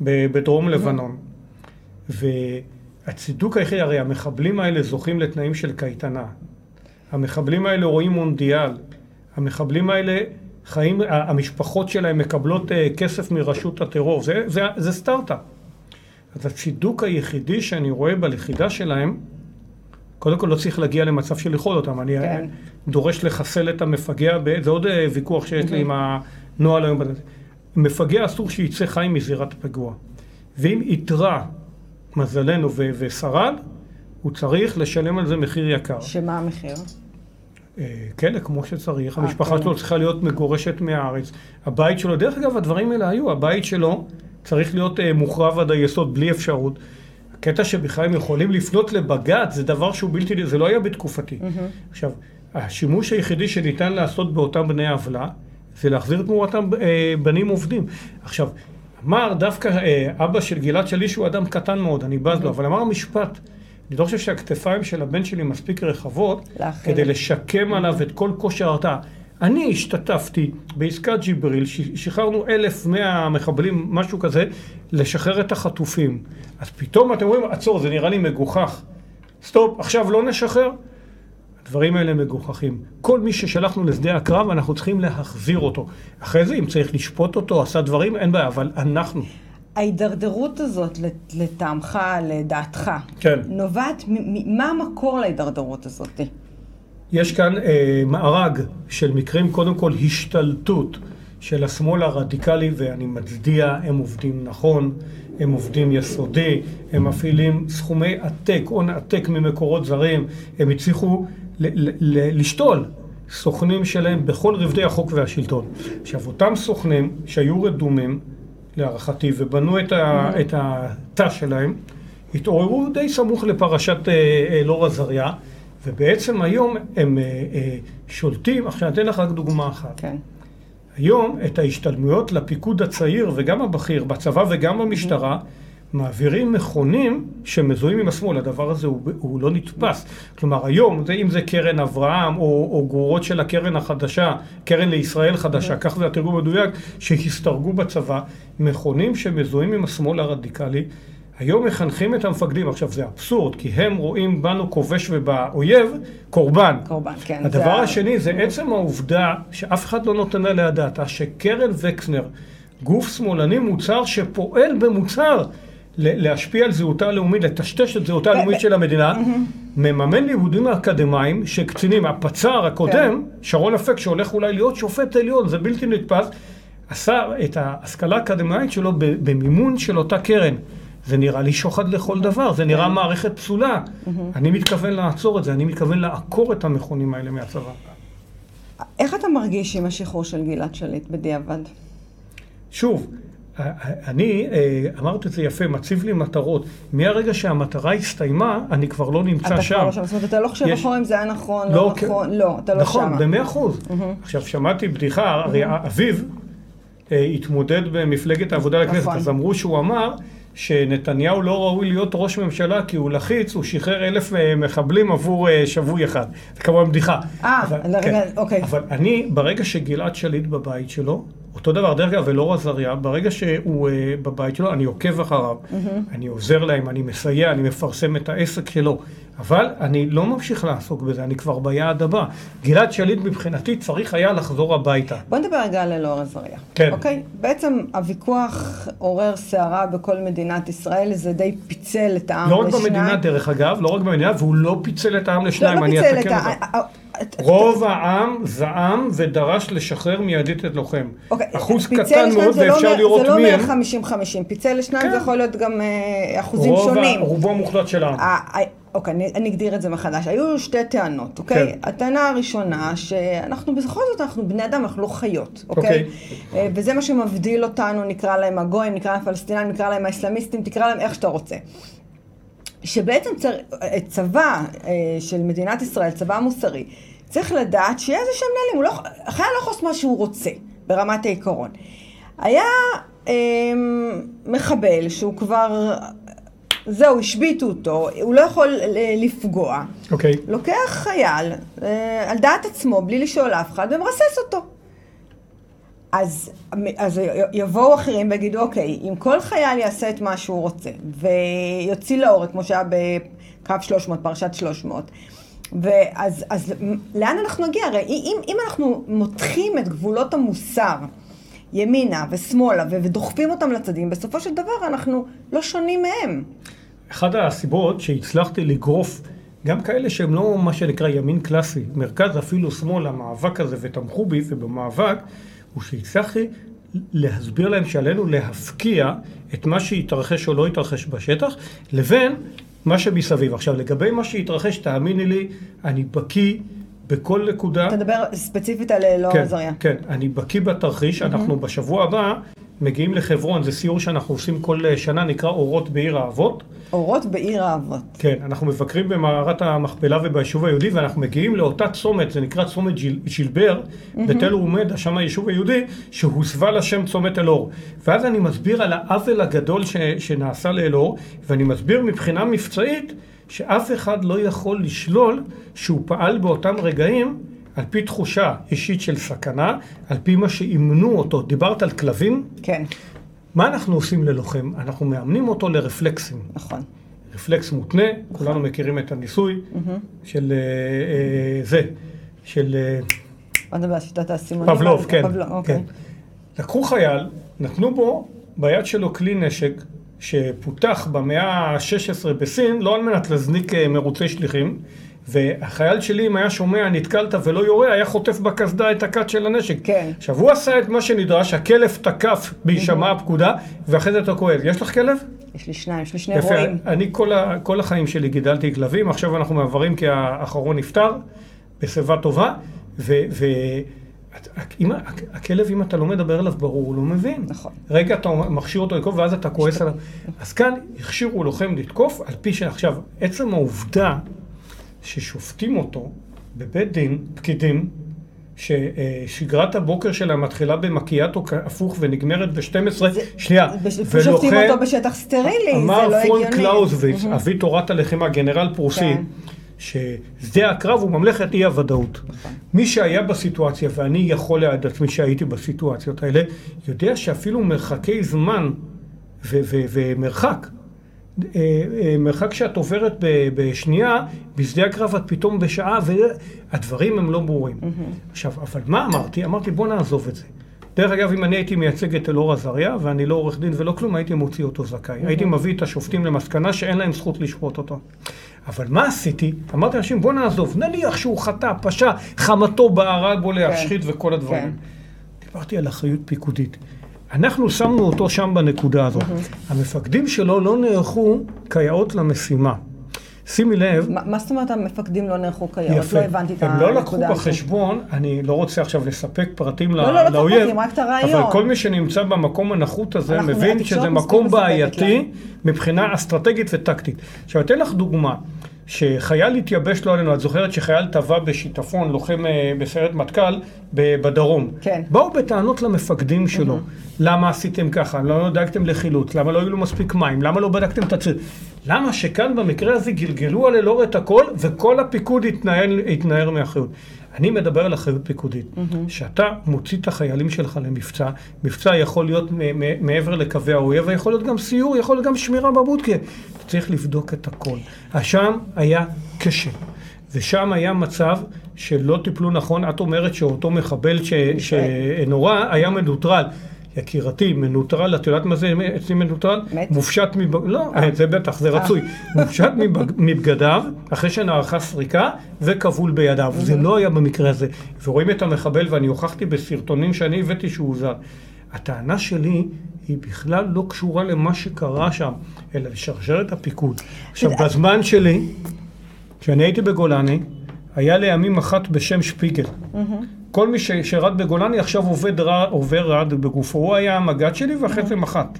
בדרום לבנון. והצידוק היחיד, הרי המחבלים האלה זוכים לתנאים של קייטנה. המחבלים האלה רואים מונדיאל. המחבלים האלה חיים, המשפחות שלהם מקבלות אה, כסף מרשות הטרור. זה, זה, זה סטארט-אפ. אז הצידוק היחידי שאני רואה בלכידה שלהם, קודם כל לא צריך להגיע למצב של לאכול אותם. אני כן. דורש לחסל את המפגע, זה עוד אה, ויכוח שיש לי עם הנוהל היום. מפגע אסור שיצא חי מזירת פיגוע. ואם איתרע מזלנו ו- ושרד, הוא צריך לשלם על זה מחיר יקר. שמה המחיר? אה, כלא כמו שצריך, המשפחה שלו צריכה להיות מגורשת מהארץ. הבית שלו, דרך אגב, הדברים האלה היו, הבית שלו צריך להיות אה, מוחרב עד היסוד בלי אפשרות. הקטע שבכלל הם יכולים לפנות לבג"ץ זה דבר שהוא בלתי, זה לא היה בתקופתי. Mm-hmm. עכשיו, השימוש היחידי שניתן לעשות באותם בני עוולה, זה להחזיר תמורתם אה, בנים עובדים. עכשיו, אמר דווקא אה, אבא של גלעד שליש הוא אדם קטן מאוד, אני בז לו, mm-hmm. אבל אמר משפט, אני לא חושב שהכתפיים של הבן שלי מספיק רחבות, לאחר. כדי לשקם עליו את כל כושר ההרתעה. אני השתתפתי בעסקת ג'יבריל, שחררנו 1,100 מחבלים, משהו כזה, לשחרר את החטופים. אז פתאום אתם רואים, עצור, זה נראה לי מגוחך. סטופ, עכשיו לא נשחרר? הדברים האלה מגוחכים. כל מי ששלחנו לשדה הקרב, אנחנו צריכים להחזיר אותו. אחרי זה, אם צריך לשפוט אותו, עשה דברים, אין בעיה, אבל אנחנו. ההידרדרות הזאת, לטעמך, לדעתך, כן. נובעת, מה המקור להידרדרות הזאת? יש כאן אה, מארג של מקרים, קודם כל השתלטות של השמאל הרדיקלי, ואני מצדיע, הם עובדים נכון, הם עובדים יסודי, הם מפעילים סכומי עתק, הון עתק ממקורות זרים, הם הצליחו ל- ל- לשתול סוכנים שלהם בכל רבדי החוק והשלטון. עכשיו, אותם סוכנים שהיו רדומים, להערכתי, ובנו את, ה- את התא שלהם, התעוררו די סמוך לפרשת אה, אלאור עזריה. ובעצם היום הם אה, אה, שולטים, עכשיו אתן לך רק דוגמה אחת. כן. היום את ההשתלמויות לפיקוד הצעיר וגם הבכיר בצבא וגם במשטרה מעבירים מכונים שמזוהים עם השמאל, הדבר הזה הוא, הוא לא נתפס. כלומר היום, זה, אם זה קרן אברהם או, או גרורות של הקרן החדשה, קרן לישראל חדשה, כך זה התרגום המדויק, שהסתרגו בצבא, מכונים שמזוהים עם השמאל הרדיקלי. היום מחנכים את המפקדים, עכשיו זה אבסורד, כי הם רואים בנו כובש ובאויב קורבן. קורבן, כן. הדבר זה... השני זה עצם העובדה שאף אחד לא נותן עליה דעתה, שקרן וקסנר, גוף שמאלני מוצר שפועל במוצר להשפיע על זהותה הלאומית, לטשטש את זהותה הלאומית של המדינה, מממן לימודים האקדמיים שקצינים, הפצ"ר הקודם, כן. שרון אפק, שהולך אולי להיות שופט עליון, זה בלתי נתפס, עשה את ההשכלה האקדמית שלו במימון של אותה קרן. זה נראה לי שוחד לכל דבר, זה נראה כן. מערכת פסולה. אני מתכוון לעצור את זה, אני מתכוון לעקור את המכונים האלה מהצבא. איך אתה מרגיש עם השחרור של גלעד שליט בדיעבד? שוב, אני, אה, אמרת את זה יפה, מציב לי מטרות. מהרגע שהמטרה הסתיימה, אני כבר לא נמצא אתה שם. אתה כבר לא שם, זאת אומרת, אתה לא חושב אחורה אם זה היה נכון, לא, לא נכון, לא, אתה לא נכון, שם. נכון, במאה אחוז. עכשיו, שמעתי בדיחה, הרי אביו אה, התמודד במפלגת העבודה לכנסת, נכון. אז אמרו שהוא אמר... שנתניהו לא ראוי להיות ראש ממשלה כי הוא לחיץ, הוא שחרר אלף אה, מחבלים עבור אה, שבוי אחד. זה כמובן בדיחה. אה, כן. אוקיי. אבל אני, ברגע שגלעד שליט בבית שלו, אותו דבר, דרך אגב, אלאור עזריה, ברגע שהוא uh, בבית שלו, אני עוקב אחריו, mm-hmm. אני עוזר להם, אני מסייע, אני מפרסם את העסק שלו. אבל אני לא ממשיך לעסוק בזה, אני כבר ביעד הבא. גלעד שליט מבחינתי צריך היה לחזור הביתה. בוא נדבר רגע על אלאור עזריה. כן. אוקיי? בעצם הוויכוח עורר סערה בכל מדינת ישראל, זה די פיצל את העם לשניים. לא רק במדינה, דרך אגב, לא רק במדינה, והוא לא פיצל את העם לשניים, לא, לא אני אתקן אותך. רוב העם זעם ודרש לשחרר מיידית את לוחם. אוקיי, אחוז קטן מאוד, ואפשר לא, לראות מי הם. זה לא 150-50, פיצל לשניים כן. זה יכול להיות גם אה, אחוזים רוב שונים. רובו המוחלט של העם. אוקיי, אני, אני אגדיר את זה מחדש. היו שתי טענות, אוקיי? כן. הטענה הראשונה, שאנחנו בכל זאת, אנחנו בני אדם, אנחנו לא חיות, אוקיי? אוקיי. אה, וזה מה שמבדיל אותנו, נקרא להם הגויים, נקרא להם פלסטינאים, נקרא להם האסלאמיסטים, תקרא להם איך שאתה רוצה. שבעצם צר... צבא אה, של מדינת ישראל, צבא מוסרי, צריך לדעת שיהיה איזה שהם נהלים, לא, החייל לא יכול מה שהוא רוצה, ברמת העיקרון. היה אה, מחבל שהוא כבר, זהו, השביתו אותו, הוא לא יכול לפגוע. אוקיי. Okay. לוקח חייל אה, על דעת עצמו, בלי לשאול אף אחד, ומרסס אותו. אז, אז יבואו אחרים ויגידו, אוקיי, אם כל חייל יעשה את מה שהוא רוצה, ויוציא להורג, כמו שהיה בקו 300, פרשת 300, ואז אז לאן אנחנו נגיע? הרי אם, אם אנחנו מותחים את גבולות המוסר, ימינה ושמאלה, ודוחפים אותם לצדים, בסופו של דבר אנחנו לא שונים מהם. אחת הסיבות שהצלחתי לגרוף גם כאלה שהם לא מה שנקרא ימין קלאסי, מרכז אפילו שמאל, המאבק הזה, ותמכו בי, ובמאבק, הוא שהצלחתי להסביר להם שעלינו להפקיע את מה שהתרחש או לא התרחש בשטח, לבין מה שמסביב. עכשיו, לגבי מה שהתרחש, תאמיני לי, אני בקיא בכל נקודה. אתה מדבר ספציפית על אלאור כן, עזריה. כן, אני בקיא בתרחיש, mm-hmm. אנחנו בשבוע הבא מגיעים לחברון, זה סיור שאנחנו עושים כל שנה, נקרא אורות בעיר האבות. אורות בעיר האבות. כן, אנחנו מבקרים במערת המכפלה וביישוב היהודי, ואנחנו מגיעים לאותה צומת, זה נקרא צומת ג'יל, ג'ילבר, mm-hmm. בתל רומדה, שם היישוב היהודי, שהוסבה לשם צומת אלאור. ואז אני מסביר על העוול הגדול ש, שנעשה לאלאור, ואני מסביר מבחינה מבצעית, שאף אחד לא יכול לשלול שהוא פעל באותם רגעים על פי תחושה אישית של סכנה, על פי מה שאימנו אותו. דיברת על כלבים? כן. מה אנחנו עושים ללוחם? אנחנו מאמנים אותו לרפלקסים. נכון. רפלקס מותנה, נכון. כולנו מכירים את הניסוי mm-hmm. של אה, אה, זה, של... אה, מה נדבר על שיטת האסימונים? פבלוב, כן. פבלוב, אוקיי. כן. לקחו חייל, נתנו בו ביד שלו כלי נשק שפותח במאה ה-16 בסין, לא על מנת להזניק אה, מרוצי שליחים, והחייל שלי, אם היה שומע, נתקלת ולא יורה, היה חוטף בקסדה את הכת של הנשק. כן. עכשיו, הוא עשה את מה שנדרש, הכלב תקף בהישמע הפקודה, ואחרי זה אתה כואב. יש לך כלב? יש לי שניים, יש לי שני רועים. אני כל, ה, כל החיים שלי גידלתי כלבים, עכשיו אנחנו מעברים כי האחרון נפטר, בשיבה טובה, ו... ו אם, הכלב, אם אתה לא מדבר אליו ברור, הוא לא מבין. נכון. רגע אתה מכשיר אותו לתקוף, ואז אתה כועס עליו. אז כאן הכשירו לוחם לתקוף, על פי שעכשיו, עצם העובדה ששופטים אותו בבית דין, פקידים, ששגרת הבוקר שלהם מתחילה במקיאטו הפוך ונגמרת ב-12, שנייה, ולוחם... שופטים אותו בשטח סטרילי, זה לא הגיוני. אמר פרון קלאוזוויץ, אבי תורת הלחימה, גנרל פרוסי, כן. ששדה הקרב הוא ממלכת אי הוודאות. נכון. מי שהיה בסיטואציה, ואני יכול ליד עצמי שהייתי בסיטואציות האלה, יודע שאפילו מרחקי זמן ומרחק מרחק שאת עוברת בשנייה, בשדה הקרב את פתאום בשעה, והדברים הם לא ברורים. Mm-hmm. עכשיו, אבל מה אמרתי? אמרתי, בוא נעזוב את זה. דרך אגב, אם אני הייתי מייצג את אלאור עזריה, ואני לא עורך דין ולא כלום, הייתי מוציא אותו זכאי. Mm-hmm. הייתי מביא את השופטים למסקנה שאין להם זכות לשפוט אותו. אבל מה עשיתי? אמרתי לאנשים, בוא נעזוב, נניח שהוא חטא, פשע, חמתו בערה בו להשחית כן. וכל הדברים. כן. דיברתי על אחריות פיקודית. אנחנו שמנו אותו שם בנקודה הזאת. Mm-hmm. המפקדים שלו לא נערכו כיאות למשימה. שימי לב... ما, מה זאת אומרת המפקדים לא נערכו כיאות? יפה. לא הבנתי את הנקודה הזאת. הם לא לקחו בחשבון, אני לא רוצה עכשיו לספק פרטים לא, לא, לא לאויב, לא רק את הרעיון. אבל כל מי שנמצא במקום הנחות הזה מבין שזה מקום בעייתי מבחינה אסטרטגית וטקטית. עכשיו, אתן לך דוגמה. שחייל התייבש לו עלינו, את זוכרת שחייל טבע בשיטפון, לוחם אה, בסיירת מטכ"ל בדרום. כן. באו בטענות למפקדים שלו, mm-hmm. למה עשיתם ככה, למה לא דאגתם לחילוץ, למה לא היו לו מספיק מים, למה לא בדקתם את הציר. למה שכאן במקרה הזה גלגלו על אלאור את הכל, וכל הפיקוד התנער, התנער מאחריות. אני מדבר על אחריות פיקודית. Mm-hmm. שאתה מוציא את החיילים שלך למבצע, מבצע יכול להיות מעבר לקווי האויב, ויכול להיות גם סיור, יכול להיות גם שמירה בבודקה. אתה צריך לבדוק את הכל. שם היה קשה. ושם היה מצב שלא טיפלו נכון. את אומרת שאותו מחבל ש... שנורא היה מנוטרל. יקירתי, מנוטרל, את יודעת מה זה אצלי מנוטרל? מת? מופשט מבגדיו, לא, אה. זה בטח, זה רצוי. מופשט מבגדיו, אחרי שנערכה סריקה, וכבול בידיו. זה לא היה במקרה הזה. ורואים את המחבל, ואני הוכחתי בסרטונים שאני הבאתי שהוא זר. הטענה שלי היא בכלל לא קשורה למה שקרה שם, אלא לשרשרת הפיקוד. עכשיו, בזמן שלי, כשאני הייתי בגולני, היה לימים אחת בשם שפיגל. כל מי ששירת בגולני עכשיו עובד רע, עובר רד בגופו. הוא היה המג"ד שלי ואחרי זה מח"ט.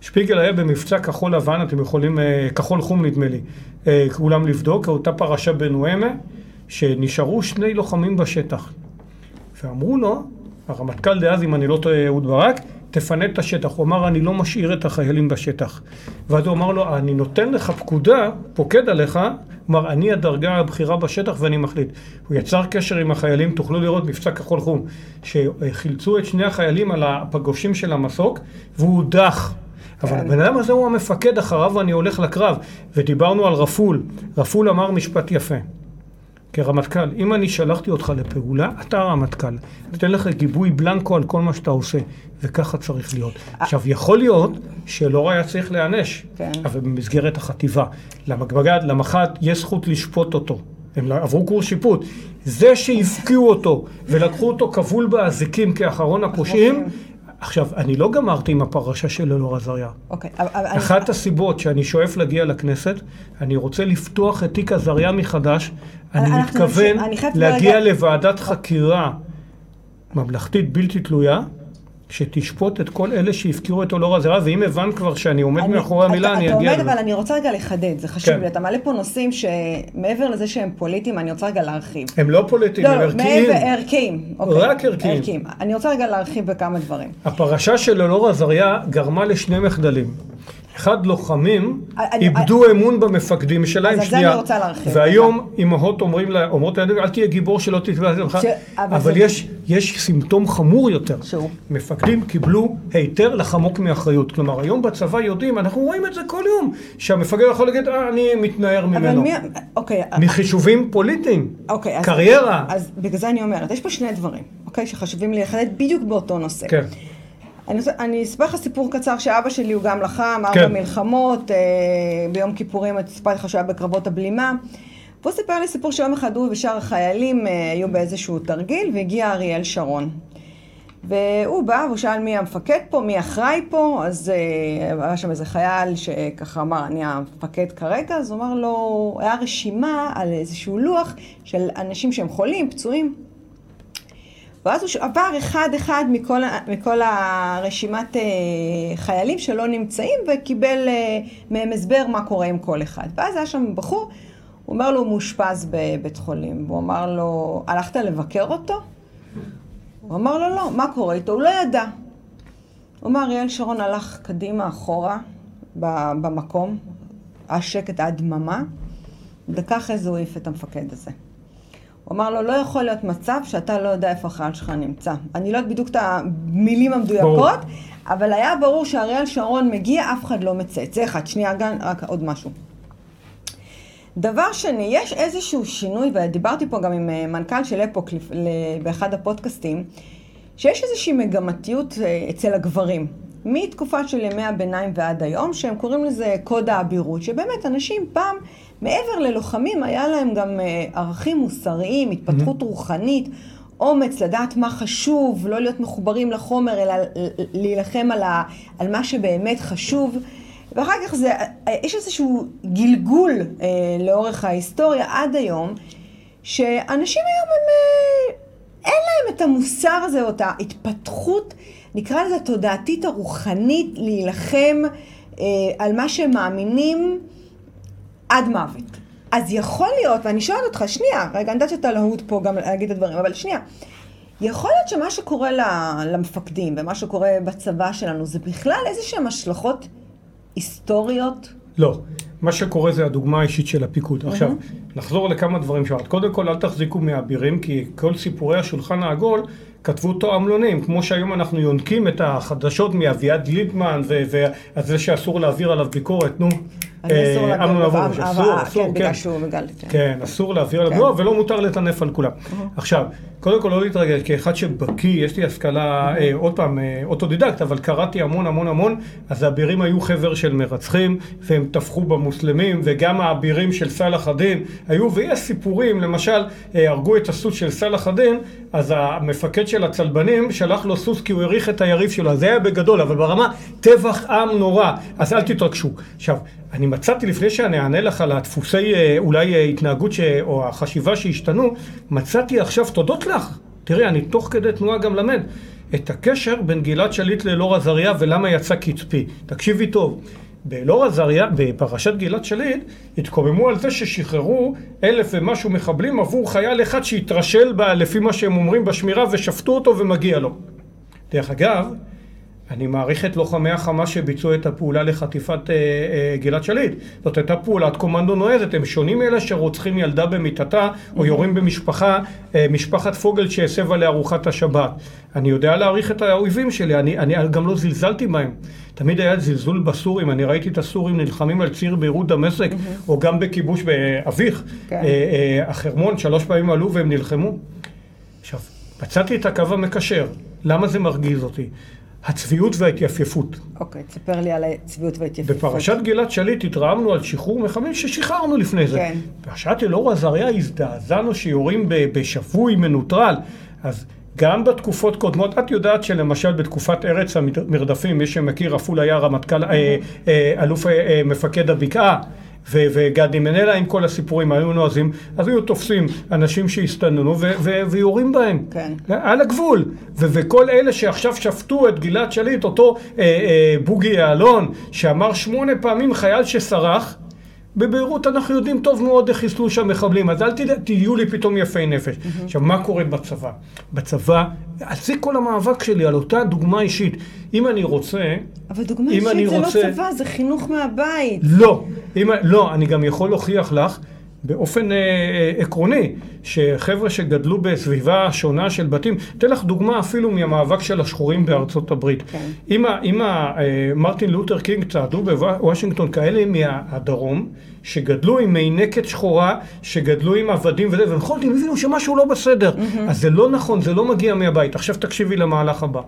שפיגל היה במבצע כחול לבן, אתם יכולים, אה, כחול חום נדמה לי, אה, כולם לבדוק, אותה פרשה בנואמה, שנשארו שני לוחמים בשטח. ואמרו לו, הרמטכ"ל דאז, אם אני לא טועה, אהוד ברק, תפנה את השטח. הוא אמר, אני לא משאיר את החיילים בשטח. ואז הוא אמר לו, אני נותן לך פקודה, פוקד עליך, כלומר, אני הדרגה הבכירה בשטח ואני מחליט. הוא יצר קשר עם החיילים, תוכלו לראות מבצע כחול חום, שחילצו את שני החיילים על הפגושים של המסוק, והוא הודח. אבל כן. הבן אדם הזה הוא המפקד, אחריו אני הולך לקרב. ודיברנו על רפול. רפול אמר משפט יפה. כרמטכ"ל, אם אני שלחתי אותך לפעולה, אתה הרמטכ"ל. אתן לך גיבוי בלנקו על כל מה שאתה עושה, וככה צריך להיות. עכשיו, יכול להיות שלא היה צריך להיענש, כן. אבל במסגרת החטיבה. למגבגד, למח"ט, יש זכות לשפוט אותו. הם עברו קורס שיפוט. זה שהפקיעו אותו ולקחו אותו כבול באזיקים כאחרון הפושעים, עכשיו, אני לא גמרתי עם הפרשה של אלאור עזריה. אוקיי, אבל... אחת. הסיבות שאני שואף להגיע לכנסת, אני רוצה לפתוח את תיק עזריה מחדש. אני מתכוון להגיע לוועדת חקירה ממלכתית בלתי תלויה. שתשפוט את כל אלה שהפקירו את אולור הזרע, ואם הבנת כבר שאני עומד אני, מאחורי המילה, אתה, אני אתה אגיע לזה. אתה עומד, אבל אני רוצה רגע לחדד, זה חשוב כן. לי. אתה מעלה פה נושאים שמעבר לזה שהם פוליטיים, אני רוצה רגע להרחיב. הם לא פוליטיים, לא, הם ערכיים. לא, ערכיים. אוקיי. רק ערכיים. ערכיים. אני רוצה רגע להרחיב בכמה דברים. הפרשה של אולור עזריה גרמה לשני מחדלים. אחד, לוחמים איבדו אמון במפקדים שלהם, שנייה. אז על זה אני רוצה להרחיב. והיום אימהות אומרות לילדים, אל תהיה גיבור שלא תתבע את זה. אבל יש סימפטום חמור יותר. שהוא? מפקדים קיבלו היתר לחמוק מאחריות. כלומר, היום בצבא יודעים, אנחנו רואים את זה כל יום, שהמפקד יכול להגיד, אה, אני מתנער ממנו. אבל מי... אוקיי. מחישובים פוליטיים. אוקיי. קריירה. אז בגלל זה אני אומרת, יש פה שני דברים, אוקיי, שחשובים לי לחדד בדיוק באותו נושא. כן. אני, אני אספר לך סיפור קצר שאבא שלי הוא גם לחם, ארבע כן. מלחמות, אה, ביום כיפורים סיפרתי לך שהוא היה בקרבות הבלימה. והוא סיפר לי סיפור שיום אחד הוא ושאר החיילים אה, היו באיזשהו תרגיל והגיע אריאל שרון. והוא בא והוא שאל מי המפקד פה, מי אחראי פה, אז אה, היה שם איזה חייל שככה אמר, אני המפקד כרגע, אז הוא אמר לו, היה רשימה על איזשהו לוח של אנשים שהם חולים, פצועים. ואז הוא עבר אחד-אחד מכל, מכל הרשימת אה, חיילים שלא נמצאים וקיבל אה, מהם הסבר מה קורה עם כל אחד. ואז היה שם בחור, הוא אומר לו, הוא מאושפז בבית חולים. הוא אמר לו, הלכת לבקר אותו? הוא אמר לו, לא, מה קורה איתו? הוא לא ידע. הוא אמר, אריאל שרון הלך קדימה, אחורה, במקום, היה שקט, היה דממה. דקה אחרי זה הוא העיף את המפקד הזה. הוא אמר לו, לא יכול להיות מצב שאתה לא יודע איפה החייל שלך נמצא. אני לא יודעת בדיוק את המילים המדויקות, אבל היה ברור שאריאל שרון מגיע, אף אחד לא מצייץ. זה אחד, שנייה, גן, רק עוד משהו. דבר שני, יש איזשהו שינוי, ודיברתי פה גם עם אה, מנכ"ל של אפוק באחד הפודקאסטים, שיש איזושהי מגמתיות אה, אצל הגברים. מתקופה של ימי הביניים ועד היום, שהם קוראים לזה קוד האבירות, שבאמת אנשים פעם מעבר ללוחמים, היה להם גם אה, ערכים מוסריים, התפתחות mm-hmm. רוחנית, אומץ לדעת מה חשוב, לא להיות מחוברים לחומר, אלא להילחם על, ה, על מה שבאמת חשוב. ואחר כך זה, אה, יש איזשהו גלגול אה, לאורך ההיסטוריה עד היום, שאנשים היום הם, אה, אין להם את המוסר הזה או את ההתפתחות, נקרא לזה התודעתית הרוחנית, להילחם אה, על מה שהם מאמינים. עד מוות. אז יכול להיות, ואני שואלת אותך, שנייה, רגע, אני יודעת שאתה להוט פה גם להגיד את הדברים, אבל שנייה. יכול להיות שמה שקורה למפקדים ומה שקורה בצבא שלנו זה בכלל איזה שהן השלכות היסטוריות? לא. מה שקורה זה הדוגמה האישית של הפיקוד. Mm-hmm. עכשיו, נחזור לכמה דברים שאמרת. קודם כל, אל תחזיקו מאבירים, כי כל סיפורי השולחן העגול כתבו תועמלונים, כמו שהיום אנחנו יונקים את החדשות מאביעד גליקמן, ועל זה שאסור להעביר עליו ביקורת, נו. אה, אמנון אברמוביץ', אסור, אסור, כן. בגלל שהוא מגל. כן, אסור להעביר עליו, לא, ולא מותר לטנף על כולם. עכשיו, קודם כל לא להתרגל, כאחד שבקיא, יש לי השכלה, אה, עוד פעם, אה, אוטודידקט, אבל קראתי המון המון המון, אז האבירים היו חבר של מרצחים, והם טבחו במוסלמים, וגם האבירים של סלאח א-דין היו, ויש סיפורים, למשל, הרגו את הסוס של סלאח א-דין, אז המפקד של הצלבנים שלח לו סוס כי הוא העריך את היריב שלו, זה היה בגדול, אבל ברמה טבח עם נורא, אז אל תתרגשו. עכשיו, אני מצאתי, לפני שאני אענה לך על הדפוסי אה, אולי אה, התנהגות ש... או החשיבה שהשתנו, מצאתי עכשיו, תודות לך, תראי, אני תוך כדי תנועה גם למד, את הקשר בין גלעד שליט לאלאור עזריה ולמה יצא קצפי. תקשיבי טוב. באלאור עזריה, בפרשת גלעד שליט, התקוממו על זה ששחררו אלף ומשהו מחבלים עבור חייל אחד שהתרשל בה, לפי מה שהם אומרים בשמירה, ושפטו אותו ומגיע לו. דרך אגב, אני מעריך את לוחמי החמאס שביצעו את הפעולה לחטיפת אה, אה, גלעד שליט. זאת הייתה פעולת קומנדו נועזת, הם שונים מאלה שרוצחים ילדה במיטתה, או יורים במשפחה, אה, משפחת פוגל שהסב עליה ארוחת השבת. אני יודע להעריך את האויבים שלי, אני, אני גם לא זלזלתי בהם. תמיד היה זלזול בסורים, אני ראיתי את הסורים נלחמים על ציר ביירות דמשק, mm-hmm. או גם בכיבוש באביך, כן. אה, אה, החרמון, שלוש פעמים עלו והם נלחמו. עכשיו, מצאתי את הקו המקשר, למה זה מרגיז אותי? הצביעות וההתייפייפות. אוקיי, okay, תספר לי על הצביעות וההתייפייפות. בפרשת גלעד שליט התרעמנו על שחרור מחבלים ששחררנו לפני זה. כן. בפרשת אלאור עזריה הזדעזענו שיורים בשבוי מנוטרל. אז גם בתקופות קודמות, את יודעת שלמשל בתקופת ארץ המרדפים, מי שמכיר, עפולה היה רמטכ"ל, אה, אה, אלוף אה, מפקד הבקעה. וגדי מנלה עם כל הסיפורים היו נועזים, אז היו תופסים אנשים שהסתננו ויורים בהם. כן. על הגבול. וכל אלה שעכשיו שפטו את גלעד שליט, אותו אה, אה, בוגי יעלון, שאמר שמונה פעמים חייל שסרח, בביירות אנחנו יודעים טוב מאוד איך חיסלו שם מחבלים, אז אל תהיו לי פתאום יפי נפש. Mm-hmm. עכשיו, מה קורה בצבא? בצבא, על זה כל המאבק שלי, על אותה דוגמה אישית. אם אני רוצה... אבל דוגמה אישית זה לא רוצה... לא צבא, זה חינוך מהבית. לא, אם, לא, אני גם יכול להוכיח לך באופן אה, אה, עקרוני, שחבר'ה שגדלו בסביבה שונה של בתים, אתן לך דוגמה אפילו מהמאבק של השחורים בארצות הברית. כן. אם, אם אה, מרטין לותר קינג צעדו בוושינגטון כאלה מהדרום, שגדלו עם מינקת שחורה, שגדלו עם עבדים וזה, ונכון, הם הבינו שמשהו לא בסדר. Mm-hmm. אז זה לא נכון, זה לא מגיע מהבית. עכשיו תקשיבי למהלך הבא.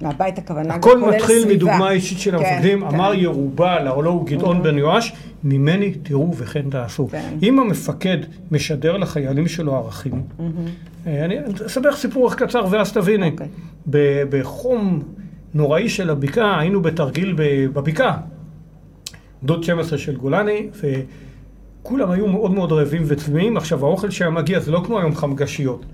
מהבית הכוונה הכל מתחיל סביבה. מדוגמה אישית של כן, המפקדים, כן. אמר ירובל, הלא הוא גדעון mm-hmm. בן יואש, ממני תראו וכן תעשו. כן. אם המפקד משדר לחיילים שלו ערכים, mm-hmm. אני אספר סיפור קצר ואז תביני. Okay. אוקיי. בחום נוראי של הבקעה, היינו בתרגיל בבקעה, דוד 12 של גולני, וכולם היו מאוד מאוד רעבים וצמאים. עכשיו, האוכל שהיה מגיע זה לא כמו היום חמגשיות.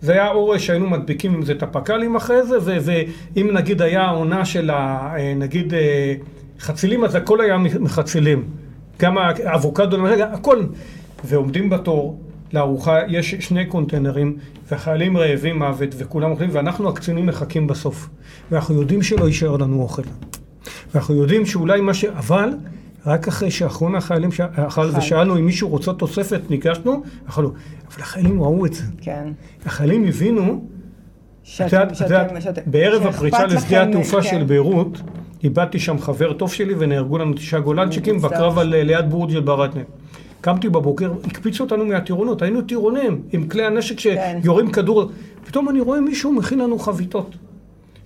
זה היה אורש שהיינו מדביקים עם זה את הפק"לים אחרי זה, ואם נגיד היה העונה של ה... אה, נגיד אה, חצילים, אז הכל היה מחצילים. גם האבוקדו, הכל. ועומדים בתור לארוחה, יש שני קונטיינרים, והחיילים רעבים מוות, וכולם אוכלים, ואנחנו הקצינים מחכים בסוף. ואנחנו יודעים שלא יישאר לנו אוכל. ואנחנו יודעים שאולי מה ש... אבל... רק אחרי שאחרון החיילים אכל ושאלנו אם מישהו רוצה תוספת, ניגשנו, אכלו. אבל החיילים ראו את זה. כן. החיילים הבינו, את יודעת, בערב הפריצה לשדה התעופה כן. של ביירות, איבדתי שם חבר טוב שלי ונהרגו לנו תשעה גולנצ'יקים בקרב על ליד בורג'ל ברטנר. קמתי בבוקר, הקפיצו אותנו מהטירונות, היינו טירונים עם כלי הנשק כן. שיורים כדור. פתאום אני רואה מישהו מכין לנו חביתות.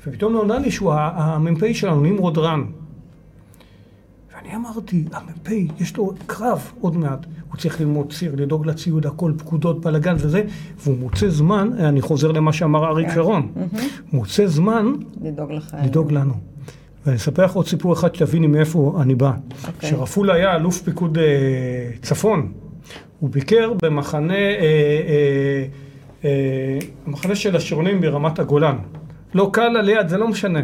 ופתאום נודע לי שהוא המ"פ שלנו, נמרוד רן. ואני אמרתי, המ"פ, יש לו קרב עוד מעט. הוא צריך ללמוד ציר, לדאוג לציוד, הכל, פקודות, בלאגן וזה, והוא מוצא זמן, אני חוזר למה שאמר אריק כן. שרון, מוצא זמן לדאוג לנו. ואני אספר לך עוד סיפור אחד שתביני מאיפה אני בא. כשרפול אוקיי. היה אלוף פיקוד אה, צפון, הוא ביקר במחנה, אה, אה, אה, מחנה של השריונים ברמת הגולן. לא קל ליד, זה לא משנה.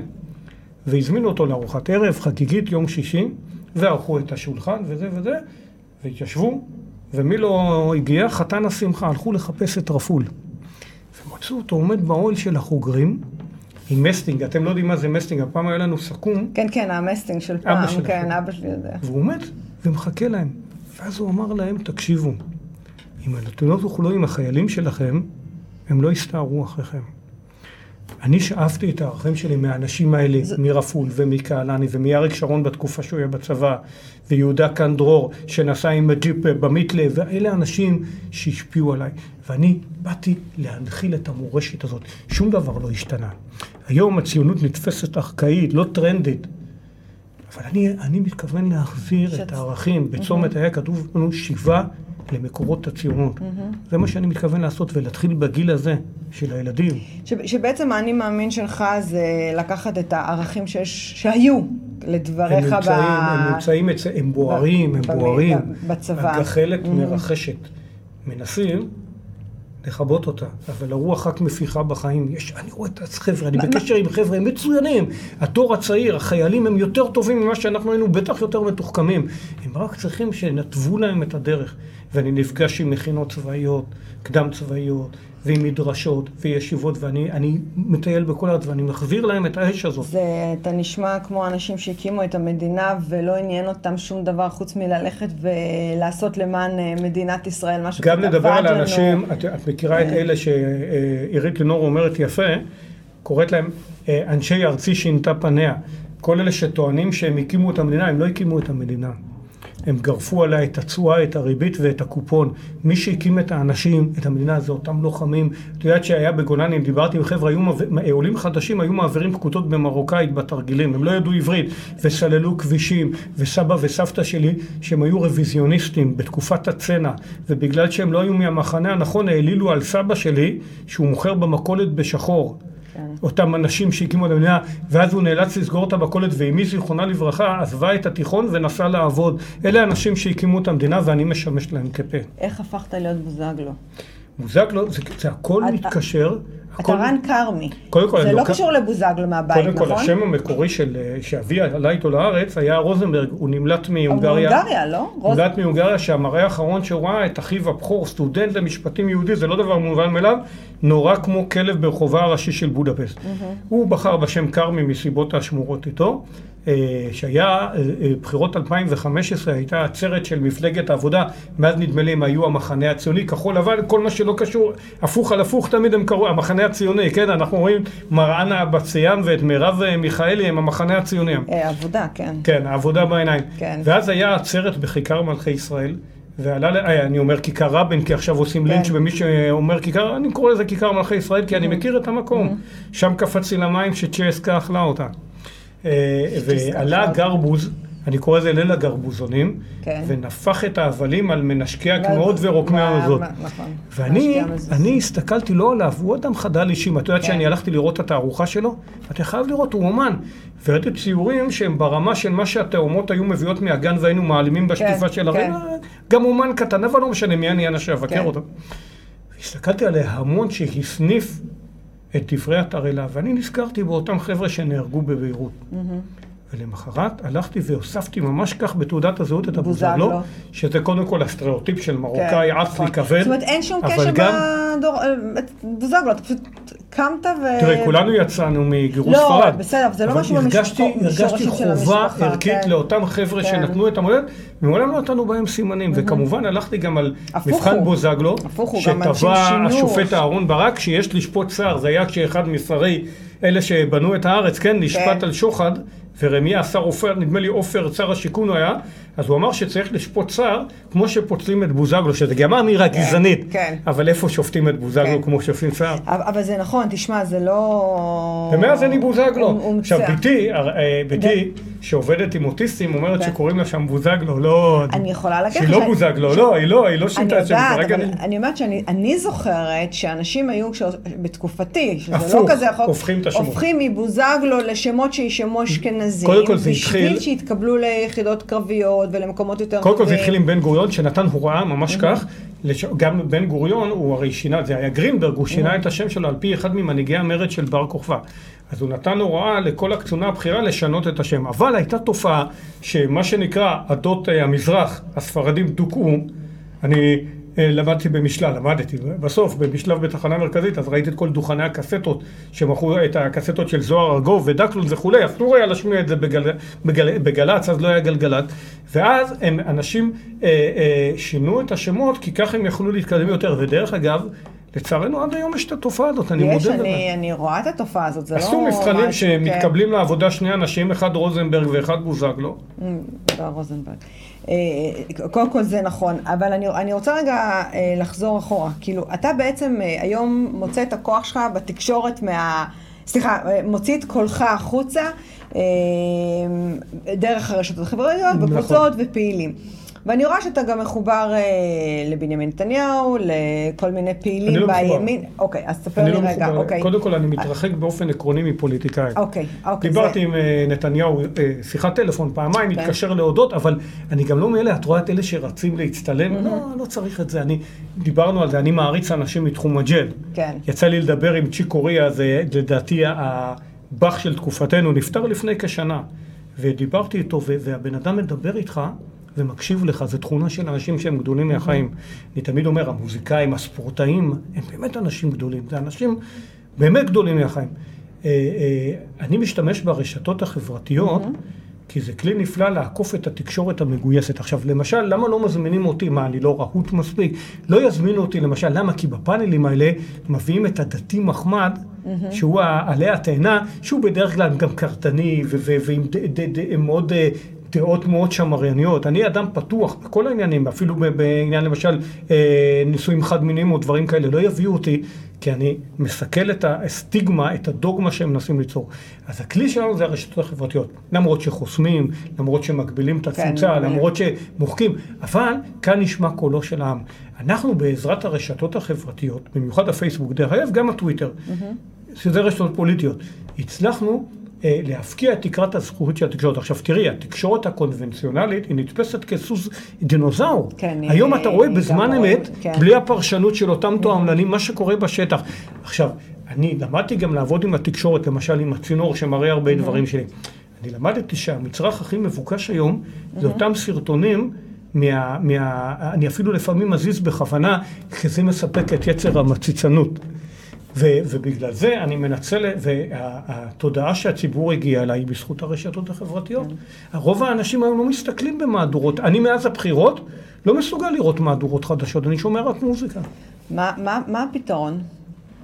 והזמינו אותו לארוחת ערב חגיגית יום שישי, וערכו את השולחן וזה וזה, והתיישבו, ומי לא הגיע? חתן השמחה, הלכו לחפש את רפול. ומצאו אותו עומד באוהל של החוגרים, עם מסטינג, אתם לא יודעים מה זה מסטינג, הפעם היה לנו סכו"ם. כן, כן, המסטינג של פעם, כן, אבא שלי יודע. והוא עומד ומחכה להם. ואז הוא אמר להם, תקשיבו, אם אתם לא תוכלו עם החיילים שלכם, הם לא יסתערו אחריכם. אני שאפתי את הערכים שלי מהאנשים האלה, זה... מרפול ומקהלני ומאריק שרון בתקופה שהוא היה בצבא, ויהודה קנדרור שנסע עם הג'יפ במיתלה, ואלה אנשים שהשפיעו עליי. ואני באתי להנחיל את המורשת הזאת. שום דבר לא השתנה. היום הציונות נתפסת ארכאית, לא טרנדית. אבל אני, אני מתכוון להחזיר שאת... את הערכים. בצומת היה כתוב לנו שיבה למקורות הציונות. Mm-hmm. זה מה שאני מתכוון לעשות, ולהתחיל בגיל הזה של הילדים. ש, שבעצם האני מאמין שלך זה לקחת את הערכים שיש, שהיו לדבריך הם נמצאים, ב... הם נמצאים, אצל, הם בוערים, הם בוערים. בצבא. הגחלת mm-hmm. מרחשת. מנסים לכבות אותה, אבל הרוח רק מפיחה בחיים. יש, אני רואה את החבר'ה, אני בקשר עם חבר'ה, הם מצוינים. התור הצעיר, החיילים הם יותר טובים ממה שאנחנו היינו, בטח יותר מתוחכמים. הם רק צריכים שנתוו להם את הדרך. ואני נפגש עם מכינות צבאיות, קדם צבאיות, ועם מדרשות וישיבות, ואני מטייל בכל הארץ ואני מחזיר להם את האש הזאת. זה, אתה נשמע כמו אנשים שהקימו את המדינה ולא עניין אותם שום דבר חוץ מללכת ולעשות למען אה, מדינת ישראל, משהו גם לדבר על האנשים, את, את מכירה את אה. אלה שעירית לנור אומרת יפה, קוראת להם אה, אנשי ארצי שינתה פניה. כל אלה שטוענים שהם הקימו את המדינה, הם לא הקימו את המדינה. הם גרפו עליה את התשואה, את הריבית ואת הקופון. מי שהקים את האנשים, את המדינה, זה אותם לוחמים. את יודעת שהיה בגולני, אם דיברתי עם חבר'ה, היו, עולים חדשים היו מעבירים פקודות במרוקאית בתרגילים, הם לא ידעו עברית, וסללו כבישים, וסבא וסבתא שלי, שהם היו רוויזיוניסטים בתקופת הצנע, ובגלל שהם לא היו מהמחנה הנכון, העלילו על סבא שלי, שהוא מוכר במכולת בשחור. כן. אותם אנשים שהקימו את המדינה, ואז הוא נאלץ לסגור את המכולת, ואמי זיכרונה לברכה עזבה את התיכון ונסעה לעבוד. אלה האנשים שהקימו את המדינה ואני משמש להם כפה. איך הפכת להיות בוזגלו? בוזגלו, זה, זה הכל מתקשר. אתה רן כרמי. קודם כל, זה לא קשור לבוזגלו מהבית, נכון? קודם כל, השם המקורי של, שאבי עלה איתו לארץ היה רוזנברג, הוא נמלט מהונגריה. מהונגריה, לא? נמלט מהונגריה, שהמראה האחרון שהוא ראה את אחיו הבכור, סטודנט למשפטים יהודי, זה לא דבר מובן מאליו, נורא כמו כלב ברחובה הראשי של בודפסט. הוא בחר בשם כרמי מסיבות השמורות איתו. אה, שהיה אה, אה, בחירות 2015, הייתה עצרת של מפלגת העבודה, מאז נדמה לי הם היו המחנה הציוני, כחול לבן, כל מה שלא קשור, הפוך על הפוך תמיד הם קראו, המחנה הציוני, כן, אנחנו רואים מראנה אבציאן ואת מירב מיכאלי הם המחנה הציוני. עבודה, כן. כן, העבודה בעיניים. כן. ואז היה עצרת בכיכר מלכי ישראל. ועלה, אני אומר כיכר רבין, כי עכשיו עושים כן. לינץ' במי שאומר כיכר, אני קורא לזה כיכר מלכי ישראל, כי אני מכיר את המקום. שם קפצתי למים שצ'סקה אכלה אותה. אה, ועלה גרבוז, אני קורא לזה ליל הגרבוזונים, כן. ונפח את ההבלים על מנשקי הקמעות ורוקמי המזון. נכון. ואני הסתכלתי לא עליו, הוא אדם חדל אישים. את יודעת כן. שאני הלכתי לראות את התערוכה שלו? אתה חייב לראות, הוא אומן. וראיתי ציורים שהם ברמה של מה שהתאומות היו מביאות מהגן והיינו מעלימים בשטיפה כן, של הרגע. גם אומן קטן, אבל לא משנה מי אני אנשי אבקר אותו. הסתכלתי עליה המון שהסניף את דברי התרעלה, ואני נזכרתי באותם חבר'ה שנהרגו בביירות. Mm-hmm. ולמחרת הלכתי והוספתי ממש כך בתעודת הזהות את הבוזגלו, שזה קודם כל הסטריאוטיפ של מרוקאי כן, עץ לי נכון. כבד. זאת אומרת, אין שום קשר גם... בבוזגלו, אתה פשוט קמת ו... תראי, כולנו יצאנו מגירוש לא, ספרד. לא, בסדר, זה לא משהו במשפחה. הרגשתי חובה ערכית כן. לאותם חבר'ה כן. שנתנו את המולדת, ומעולם לא נתנו בהם סימנים. וכמובן הלכתי גם על מבחן בוזגלו, שטבע השופט אהרון ברק, שיש לשפוט שר, זה היה כשאחד משרי אלה שבנו את הארץ, כן, נשפט על שוחד. ורמיה השר עופר, נדמה לי עופר, שר השיכון הוא היה, אז הוא אמר שצריך לשפוט שר כמו שפוצלים את בוזגלו, שזה גם אמירה כן, גזענית, כן. אבל איפה שופטים את בוזגלו כן. כמו שופטים שר? אבל זה נכון, תשמע, זה לא... ומאז לי בוזגלו. עכשיו, ביתי, אה, ביתי, שעובדת עם אוטיסטים, אומרת שקוראים לה שם בוזגלו, לא... אני יכולה להגיד לך... שהיא לא בוזגלו, לא, היא לא, היא לא שינתה את זה. אני יודעת, אבל אני אומרת שאני זוכרת שאנשים היו, בתקופתי, שזה לא כזה החוק, הופכים מבוזגלו לשמות שישמו אשכנזים, בשביל שיתקבלו ליחידות קרביות. ולמקומות יותר קודם כל זה התחיל עם בן גוריון שנתן הוראה ממש כך, גם בן גוריון הוא הרי שינה, זה היה גרינברג, הוא שינה את השם שלו על פי אחד ממנהיגי המרד של בר כוכבא. אז הוא נתן הוראה לכל הקצונה הבכירה לשנות את השם. אבל הייתה תופעה שמה שנקרא עדות אה, המזרח, הספרדים דוכאו, אני אה, למדתי במשלה, למדתי, בסוף במשלב בתחנה מרכזית, אז ראיתי את כל דוכני הקסטות שמכרו את הקסטות של זוהר ארגוב ודקלון וכולי, אסור היה להשמיע את זה בגל, בגל, בגל"צ, אז לא היה גלגלצ, ואז הם, אנשים אה, אה, שינו את השמות כי ככה הם יכלו להתקדם יותר, ודרך אגב, לצערנו עד היום יש את התופעה הזאת, אני מודה לזה. יש, אני רואה את התופעה הזאת, זה לא... עשו מבחנים שמתקבלים כן. לעבודה שני אנשים, אחד רוזנברג ואחד בוזגלו. Mm, לא, רוזנברג. אה, קודם כל זה נכון, אבל אני, אני רוצה רגע אה, לחזור אחורה. כאילו, אתה בעצם אה, היום מוצא את הכוח שלך בתקשורת מה... סליחה, מוציא את קולך החוצה דרך הרשתות החברתיות, נכון. בקבוצות ופעילים. ואני רואה שאתה גם מחובר אה, לבנימין נתניהו, לכל מיני פעילים לא בימין. מחובר. אוקיי, אז ספר לי לא רגע. מחובר. אוקיי. קודם כל, אני מתרחק באופן עקרוני מפוליטיקאים. אוקיי, אוקיי. דיברתי זה... עם אה, נתניהו, אה, שיחת טלפון פעמיים, כן. התקשר להודות, אבל אני גם לא מאלה, את רואה את אלה שרצים להצטלם? Mm-hmm. לא, לא צריך את זה. אני, דיברנו על זה, אני מעריץ אנשים מתחום הג'ל. כן. יצא לי לדבר עם צ'יקוריה, זה לדעתי הבאח של תקופתנו, נפטר לפני כשנה. ודיברתי איתו, והבן אדם מדבר איתך, ומקשיב לך, זו תכונה של אנשים שהם גדולים מהחיים. אני תמיד אומר, המוזיקאים, הספורטאים, הם באמת אנשים גדולים. זה אנשים באמת גדולים מהחיים. אה, אה, אני משתמש ברשתות החברתיות, כי זה כלי נפלא לעקוף את התקשורת המגויסת. עכשיו, למשל, למה לא מזמינים אותי? מה, אני לא רהוט מספיק? לא יזמינו אותי, למשל, למה? כי בפאנלים האלה מביאים את הדתי מחמד, שהוא עלי התאנה, שהוא בדרך כלל גם קרטני, ועם מאוד אה, דעות מאוד שמרניות. אני אדם פתוח בכל העניינים, אפילו בעניין למשל אה, נישואים חד מיניים או דברים כאלה, לא יביאו אותי, כי אני מסכל את הסטיגמה, את הדוגמה שהם מנסים ליצור. אז הכלי שלנו זה הרשתות החברתיות, למרות שחוסמים, למרות שמגבילים את התפוצה, כן, למרות שמוחקים, אבל כאן נשמע קולו של העם. אנחנו בעזרת הרשתות החברתיות, במיוחד הפייסבוק, דרך אגב גם הטוויטר, mm-hmm. שזה רשתות פוליטיות, הצלחנו להפקיע את תקרת הזכות של התקשורת. עכשיו תראי, התקשורת הקונבנציונלית היא נתפסת כסוס דינוזאור. כן, היום אתה רואה בזמן אמת, כן. בלי הפרשנות של אותם תועמלנים, מה שקורה בשטח. עכשיו, אני למדתי גם לעבוד עם התקשורת, למשל עם הצינור שמראה הרבה mm-hmm. דברים שלי. אני למדתי שהמצרך הכי מבוקש היום mm-hmm. זה אותם סרטונים מה, מה... אני אפילו לפעמים מזיז בכוונה, כי זה מספק את יצר המציצנות. ו, ובגלל זה אני מנצל, והתודעה שהציבור הגיע אליי היא בזכות הרשתות החברתיות. כן. רוב האנשים היום לא מסתכלים במהדורות. אני מאז הבחירות לא מסוגל לראות מהדורות חדשות, אני שומע רק מוזיקה. מה, מה, מה הפתרון?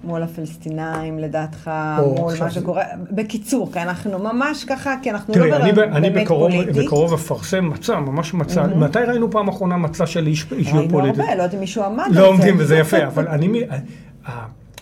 מול הפלסטינאים, לדעתך, מול מה שקורה, בקיצור, כי אנחנו ממש ככה, כי אנחנו תראי, לא אני, באמת אני בקרוב, פוליטית. תראי, אני בקרוב אפרסם מצע, ממש מצע, mm-hmm. מתי ראינו פעם אחרונה מצע של איש פוליטי? ראינו הרבה, לא יודעת אם מישהו עמד. לא עומדים וזה יפה, אבל אני,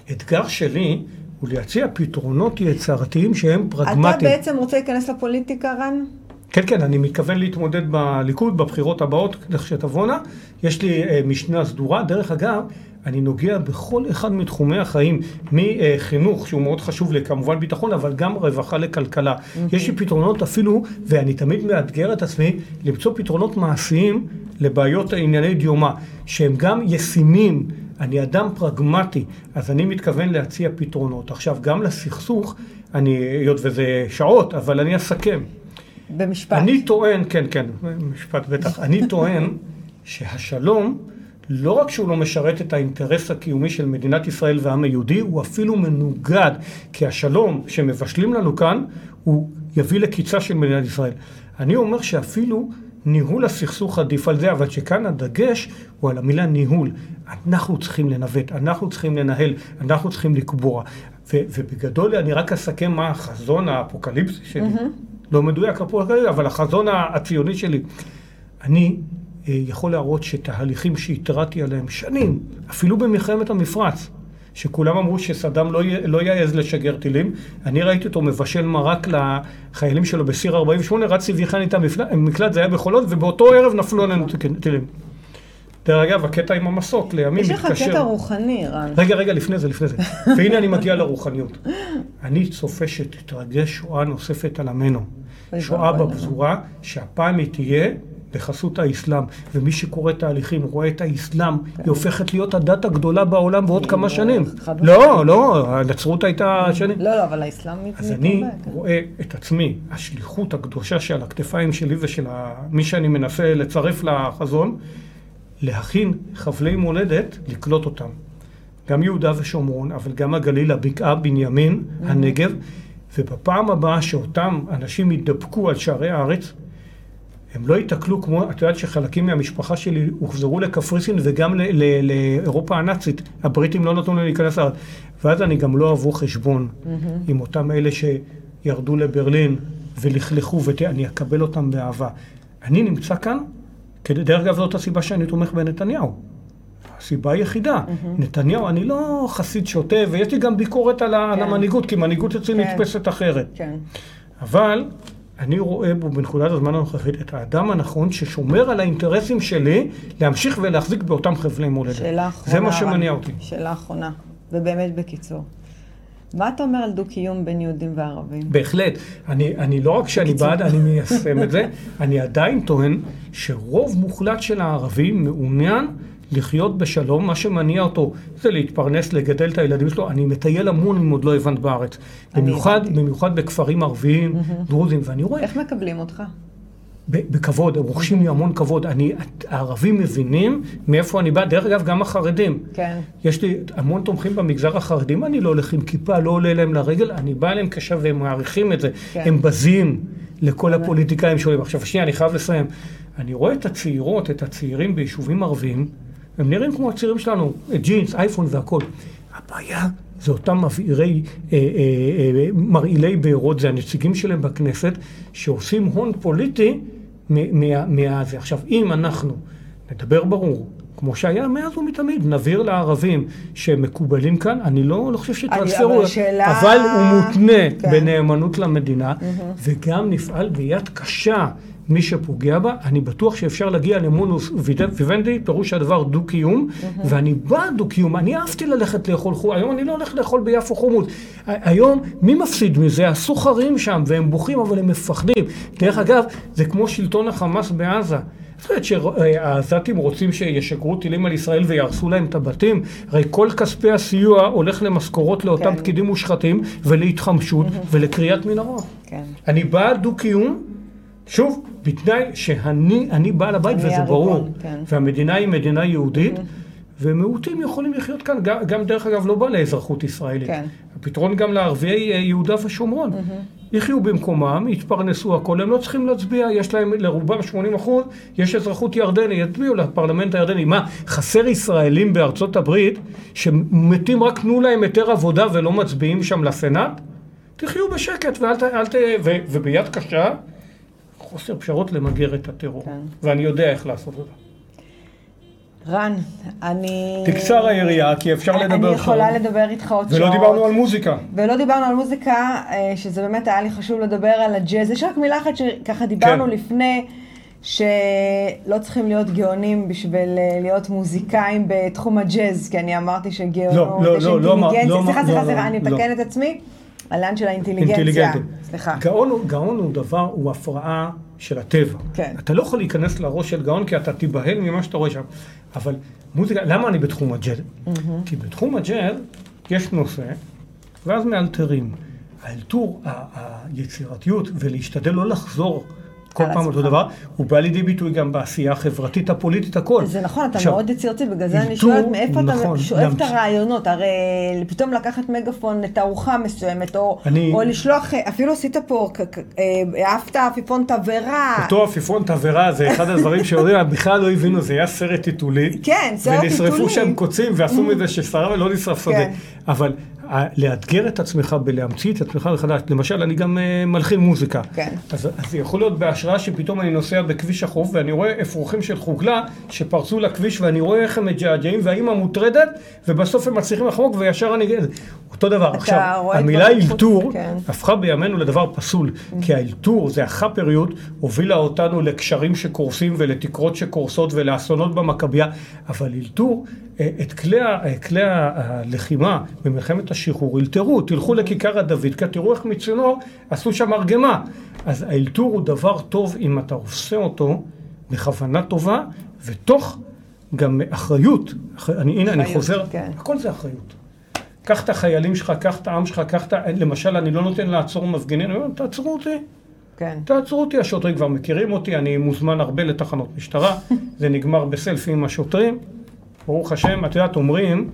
האתגר שלי הוא להציע פתרונות יצירתיים שהם פרגמטיים. אתה בעצם רוצה להיכנס לפוליטיקה, רן? כן, כן, אני מתכוון להתמודד בליכוד בבחירות הבאות, לכשתבואנה. יש לי uh, משנה סדורה. דרך אגב, אני נוגע בכל אחד מתחומי החיים, מחינוך, שהוא מאוד חשוב לי, כמובן ביטחון, אבל גם רווחה לכלכלה. Mm-hmm. יש לי פתרונות אפילו, ואני תמיד מאתגר את עצמי, למצוא פתרונות מעשיים לבעיות ענייני דיומה, שהם גם ישימים. אני אדם פרגמטי, אז אני מתכוון להציע פתרונות. עכשיו, גם לסכסוך, אני, היות וזה שעות, אבל אני אסכם. במשפט. אני טוען, כן, כן, משפט בטח. אני טוען שהשלום, לא רק שהוא לא משרת את האינטרס הקיומי של מדינת ישראל והעם היהודי, הוא אפילו מנוגד, כי השלום שמבשלים לנו כאן, הוא יביא לקיצה של מדינת ישראל. אני אומר שאפילו ניהול הסכסוך עדיף על זה, אבל שכאן הדגש הוא על המילה ניהול. אנחנו צריכים לנווט, אנחנו צריכים לנהל, אנחנו צריכים לקבוע. ו- ובגדול אני רק אסכם מה החזון האפוקליפסי שלי. Mm-hmm. לא מדויק אפוקליפסי, אבל החזון הציוני שלי. אני אה, יכול להראות שתהליכים שהתרעתי עליהם שנים, אפילו במלחמת המפרץ, שכולם אמרו שסדאם לא, לא יעז לשגר טילים. אני ראיתי אותו מבשל מרק לחיילים שלו בסיר 48, רצתי והכן איתם מקלט, זה היה בחולות, ובאותו ערב נפלו עלינו טילים. דרך אגב, הקטע עם המסוק, לימים מתקשר... יש לך קטע רוחני, רן. רגע, רגע, לפני זה, לפני זה. *laughs* והנה אני מגיע לרוחניות. אני צופה שתתרגש שואה נוספת על עמנו. שואה בפזורה, שהפעם היא תהיה בחסות האסלאם, ומי שקורא תהליכים רואה את האסלאם. היא הופכת להיות הדת הגדולה בעולם בעוד כמה שנים. לא, לא, הנצרות הייתה שנים. לא, לא, אבל האסלאם מתקרב. אז אני כן. רואה את עצמי, השליחות הקדושה שעל הכתפיים שלי ושל מי שאני מנסה לצרף לחזון, להכין חבלי מולדת, לקלוט אותם. גם יהודה ושומרון, אבל גם הגליל, הבקעה, בנימין, mm-hmm. הנגב, ובפעם הבאה שאותם אנשים ידבקו על שערי הארץ, הם לא ייתקלו כמו, את יודעת שחלקים מהמשפחה שלי הוחזרו לקפריסין וגם לאירופה הנאצית. הבריטים לא נתנו לי להיכנס לארץ. ואז אני גם לא אבוא חשבון mm-hmm. עם אותם אלה שירדו לברלין ולכלכו, ואני אקבל אותם באהבה. אני נמצא כאן, כדי, דרך אגב זאת הסיבה שאני תומך בנתניהו. הסיבה היחידה. Mm-hmm. נתניהו, אני לא חסיד שוטה, ויש לי גם ביקורת על, כן. המנהיגות, כי מנהיגות אצלי כן. נתפסת אחרת. כן. אבל אני רואה בו בנקודת הזמן הנוכחית את האדם הנכון ששומר על האינטרסים שלי להמשיך ולהחזיק באותם חבלי מולדת. שאלה אחרונה. זה מה שמניע אותי. שאלה אחרונה, ובאמת בקיצור. מה אתה אומר על דו-קיום בין יהודים וערבים? בהחלט. אני, אני לא רק שאני בעד, אני מיישם את זה, *laughs* אני עדיין טוען שרוב מוחלט של הערבים מעוניין לחיות בשלום, מה שמניע אותו זה להתפרנס, לגדל את הילדים שלו. אני מטייל המון אם עוד לא הבנת בארץ. במיוחד, במיוחד בכפרים ערביים, דרוזים, ואני רואה... איך מקבלים אותך? בכבוד, הם רוכשים לי המון כבוד. אני, הערבים מבינים מאיפה אני בא, דרך אגב, גם החרדים. כן. יש לי המון תומכים במגזר החרדי, אם אני לא הולך עם כיפה, לא עולה להם לרגל, אני בא אליהם קשה והם מעריכים את זה. כן. הם בזים לכל כן. הפוליטיקאים שעולים. עכשיו, שנייה, אני חייב לסיים. אני רואה את הצעירות, את הצעירים ביישובים ערביים, הם נראים כמו הצעירים שלנו, ג'ינס, אייפון והכול. הבעיה זה אותם מבעירי, אה, אה, אה, מרעילי בארות, זה הנציגים שלהם בכנסת, שעושים הון פוליטי מהזה. עכשיו, אם אנחנו נדבר ברור, כמו שהיה מאז ומתמיד, נבהיר לערבים שהם מקובלים כאן, אני לא, לא חושב שטרנספרו, אבל, שאלה... אבל הוא מותנה כן. בנאמנות למדינה, mm-hmm. וגם נפעל ביד קשה מי שפוגע בה, אני בטוח שאפשר להגיע למונוס ויבנדי, פירוש הדבר דו-קיום, ואני בעד דו-קיום, אני אהבתי ללכת לאכול חומוס, היום אני לא הולך לאכול ביפו חומוס. היום, מי מפסיד מזה? הסוחרים שם, והם בוכים, אבל הם מפחדים. דרך אגב, זה כמו שלטון החמאס בעזה. זאת אומרת שהעזתים רוצים שישגרו טילים על ישראל ויהרסו להם את הבתים? הרי כל כספי הסיוע הולך למשכורות לאותם כן. פקידים מושחתים ולהתחמשות ולקריאת מנהרות. כן. אני בעד דו-קיום. שוב, בתנאי שאני בעל הבית וזה ברור, כן. והמדינה היא מדינה יהודית, mm-hmm. ומיעוטים יכולים לחיות כאן, גם, גם דרך אגב לא בעלי אזרחות ישראלית. כן. הפתרון גם לערביי אה, יהודה ושומרון. Mm-hmm. יחיו במקומם, יתפרנסו הכל, הם לא צריכים להצביע, יש להם לרובם 80 אחוז, יש אזרחות ירדני, יצביעו לפרלמנט הירדני. מה, חסר ישראלים בארצות הברית שמתים רק תנו להם היתר עבודה ולא מצביעים שם לסנאט? תחיו בשקט ואל ת... ת ו, וביד קשה. חוסר פשרות למגר את הטרור. כן. ואני יודע איך לעשות את זה. רן, אני... תקצר היריעה, כי אפשר לדבר אני יכולה פה. לדבר איתך עוד ולא שעות. ולא דיברנו על מוזיקה. ולא דיברנו על מוזיקה, אה, שזה באמת היה לי חשוב לדבר על הג'אז. יש רק מילה אחת שככה דיברנו כן. לפני, שלא צריכים להיות גאונים בשביל אה, להיות מוזיקאים בתחום הג'אז, כי אני אמרתי שגאונות, לא, לא, לא, לא, לא, לא, סליחה, סליחה, סליחה, לא, אני מתקן את עצמי. הלן של האינטליגנציה. סליחה. גאון, גאון הוא דבר, הוא הפרעה של הטבע. כן. אתה לא יכול להיכנס לראש של גאון כי אתה תיבהל ממה שאתה רואה שם. אבל מוזיקה, למה אני בתחום הג'אז? Mm-hmm. כי בתחום הג'אז יש נושא, ואז מאלתרים. האלתור, היצירתיות, ולהשתדל לא לחזור כל פעם אותו דבר, הוא בא לידי ביטוי גם בעשייה החברתית, הפוליטית, הכל. זה נכון, אתה מאוד יצירתי, בגלל זה אני שואלת מאיפה אתה נכון, שואב את הרעיונות, הרי פתאום לקחת מגפון לתערוכה מסוימת, או לשלוח, אפילו עשית פה, אה, אהבת עפיפון תבערה. אותו עפיפון תבערה זה אחד הדברים שיודעים, בכלל לא הבינו, זה היה סרט טיטולי. כן, סרט טיטולי. ונשרפו שם קוצים ועשו מזה ששרה ולא נשרף שדה. כן. אבל לאתגר את עצמך בלהמציא את עצמך מחדש. למשל, אני גם uh, מלחין מוזיקה. כן. אז, אז זה יכול להיות בהשראה שפתאום אני נוסע בכביש החוף ואני רואה אפרוחים של חוגלה שפרצו לכביש ואני רואה איך הם מג'עג'עים והאימא מוטרדת ובסוף הם מצליחים לחמוק וישר אני... אותו דבר. עכשיו, המילה אלתור כן. הפכה בימינו לדבר פסול, mm-hmm. כי האלתור זה החאפריות הובילה אותנו לקשרים שקורסים ולתקרות שקורסות ולאסונות במכבייה, אבל אלתור, אה, את כלי, כלי הלחימה במלחמת השחרור אלתרו, תלכו לכיכר הדוידקה, תראו איך מצינור עשו שם מרגמה. אז האלתור הוא דבר טוב אם אתה עושה אותו בכוונה טובה ותוך גם אחריות. אני, הנה, אני חוזר, כן. הכל זה אחריות. קח את החיילים שלך, קח את העם שלך, קח את ה... למשל, אני לא נותן לעצור מפגינים, אני אומר, תעצרו אותי. כן. תעצרו אותי, השוטרים כבר מכירים אותי, אני מוזמן הרבה לתחנות משטרה, זה נגמר בסלפי עם השוטרים. ברוך השם, את יודעת, אומרים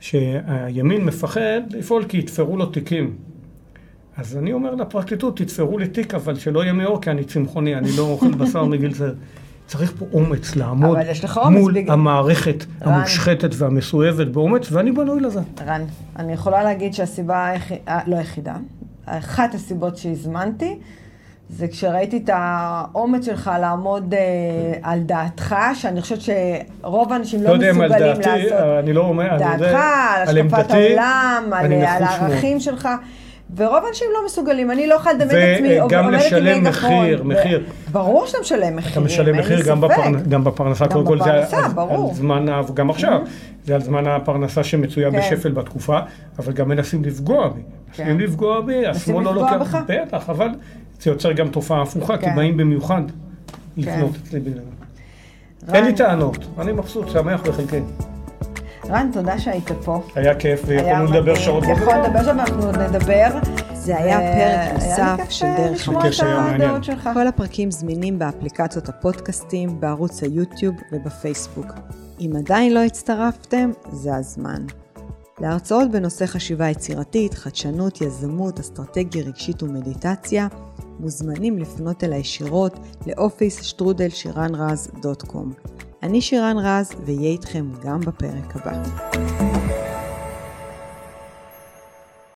שהימין מפחד לפעול כי יתפרו לו תיקים. אז אני אומר לפרקליטות, תתפרו לי תיק, אבל שלא יהיה מאור, כי אני צמחוני, אני לא אוכל בשר *laughs* מגיל זה. צריך פה אומץ לעמוד מול בג... המערכת רן. המושחתת והמסואבת באומץ, ואני בנוי לזה. רן, אני יכולה להגיד שהסיבה, היח... אה, לא היחידה, אחת הסיבות שהזמנתי, זה כשראיתי את האומץ שלך לעמוד אה, על דעתך, שאני חושבת שרוב האנשים לא, לא מסוגלים לעשות. לא יודע אם על דעתי, אני לא אומר, דעתך, על השקפת העולם, על, על הערכים שלך. ורוב האנשים לא מסוגלים, אני לא יכולה לדמיין את עצמי, וגם לשלם מחיר, מחיר. ברור שאתה משלם מחיר, אתה משלם מחיר גם, בפרנ... גם בפרנסה, גם קודם כל זה. על זמן, גם עכשיו, זה על זמן הפרנסה שמצויה כן. בשפל בתקופה, אבל גם מנסים לפגוע בי. כן. מנסים לפגוע בי, השמאל לא לוקח, בטח, אבל זה יוצר גם תופעה הפוכה, כי כן. באים במיוחד לפנות אצלי בגלל אין לי טענות, אני מבסוט, שמח וחלקי. רן, תודה שהיית פה. היה כיף, ויכולנו לדבר שעות. יכולנו לדבר שם, אנחנו עוד נדבר. זה היה פרק נוסף של דרך המקום. כל הפרקים זמינים באפליקציות הפודקאסטים, בערוץ היוטיוב ובפייסבוק. אם עדיין לא הצטרפתם, זה הזמן. להרצאות בנושא חשיבה יצירתית, חדשנות, יזמות, אסטרטגיה רגשית ומדיטציה, מוזמנים לפנות אל הישירות לאופיס שטרודל שירן רז דוט קום. אני שירן רז, ואהיה איתכם גם בפרק הבא.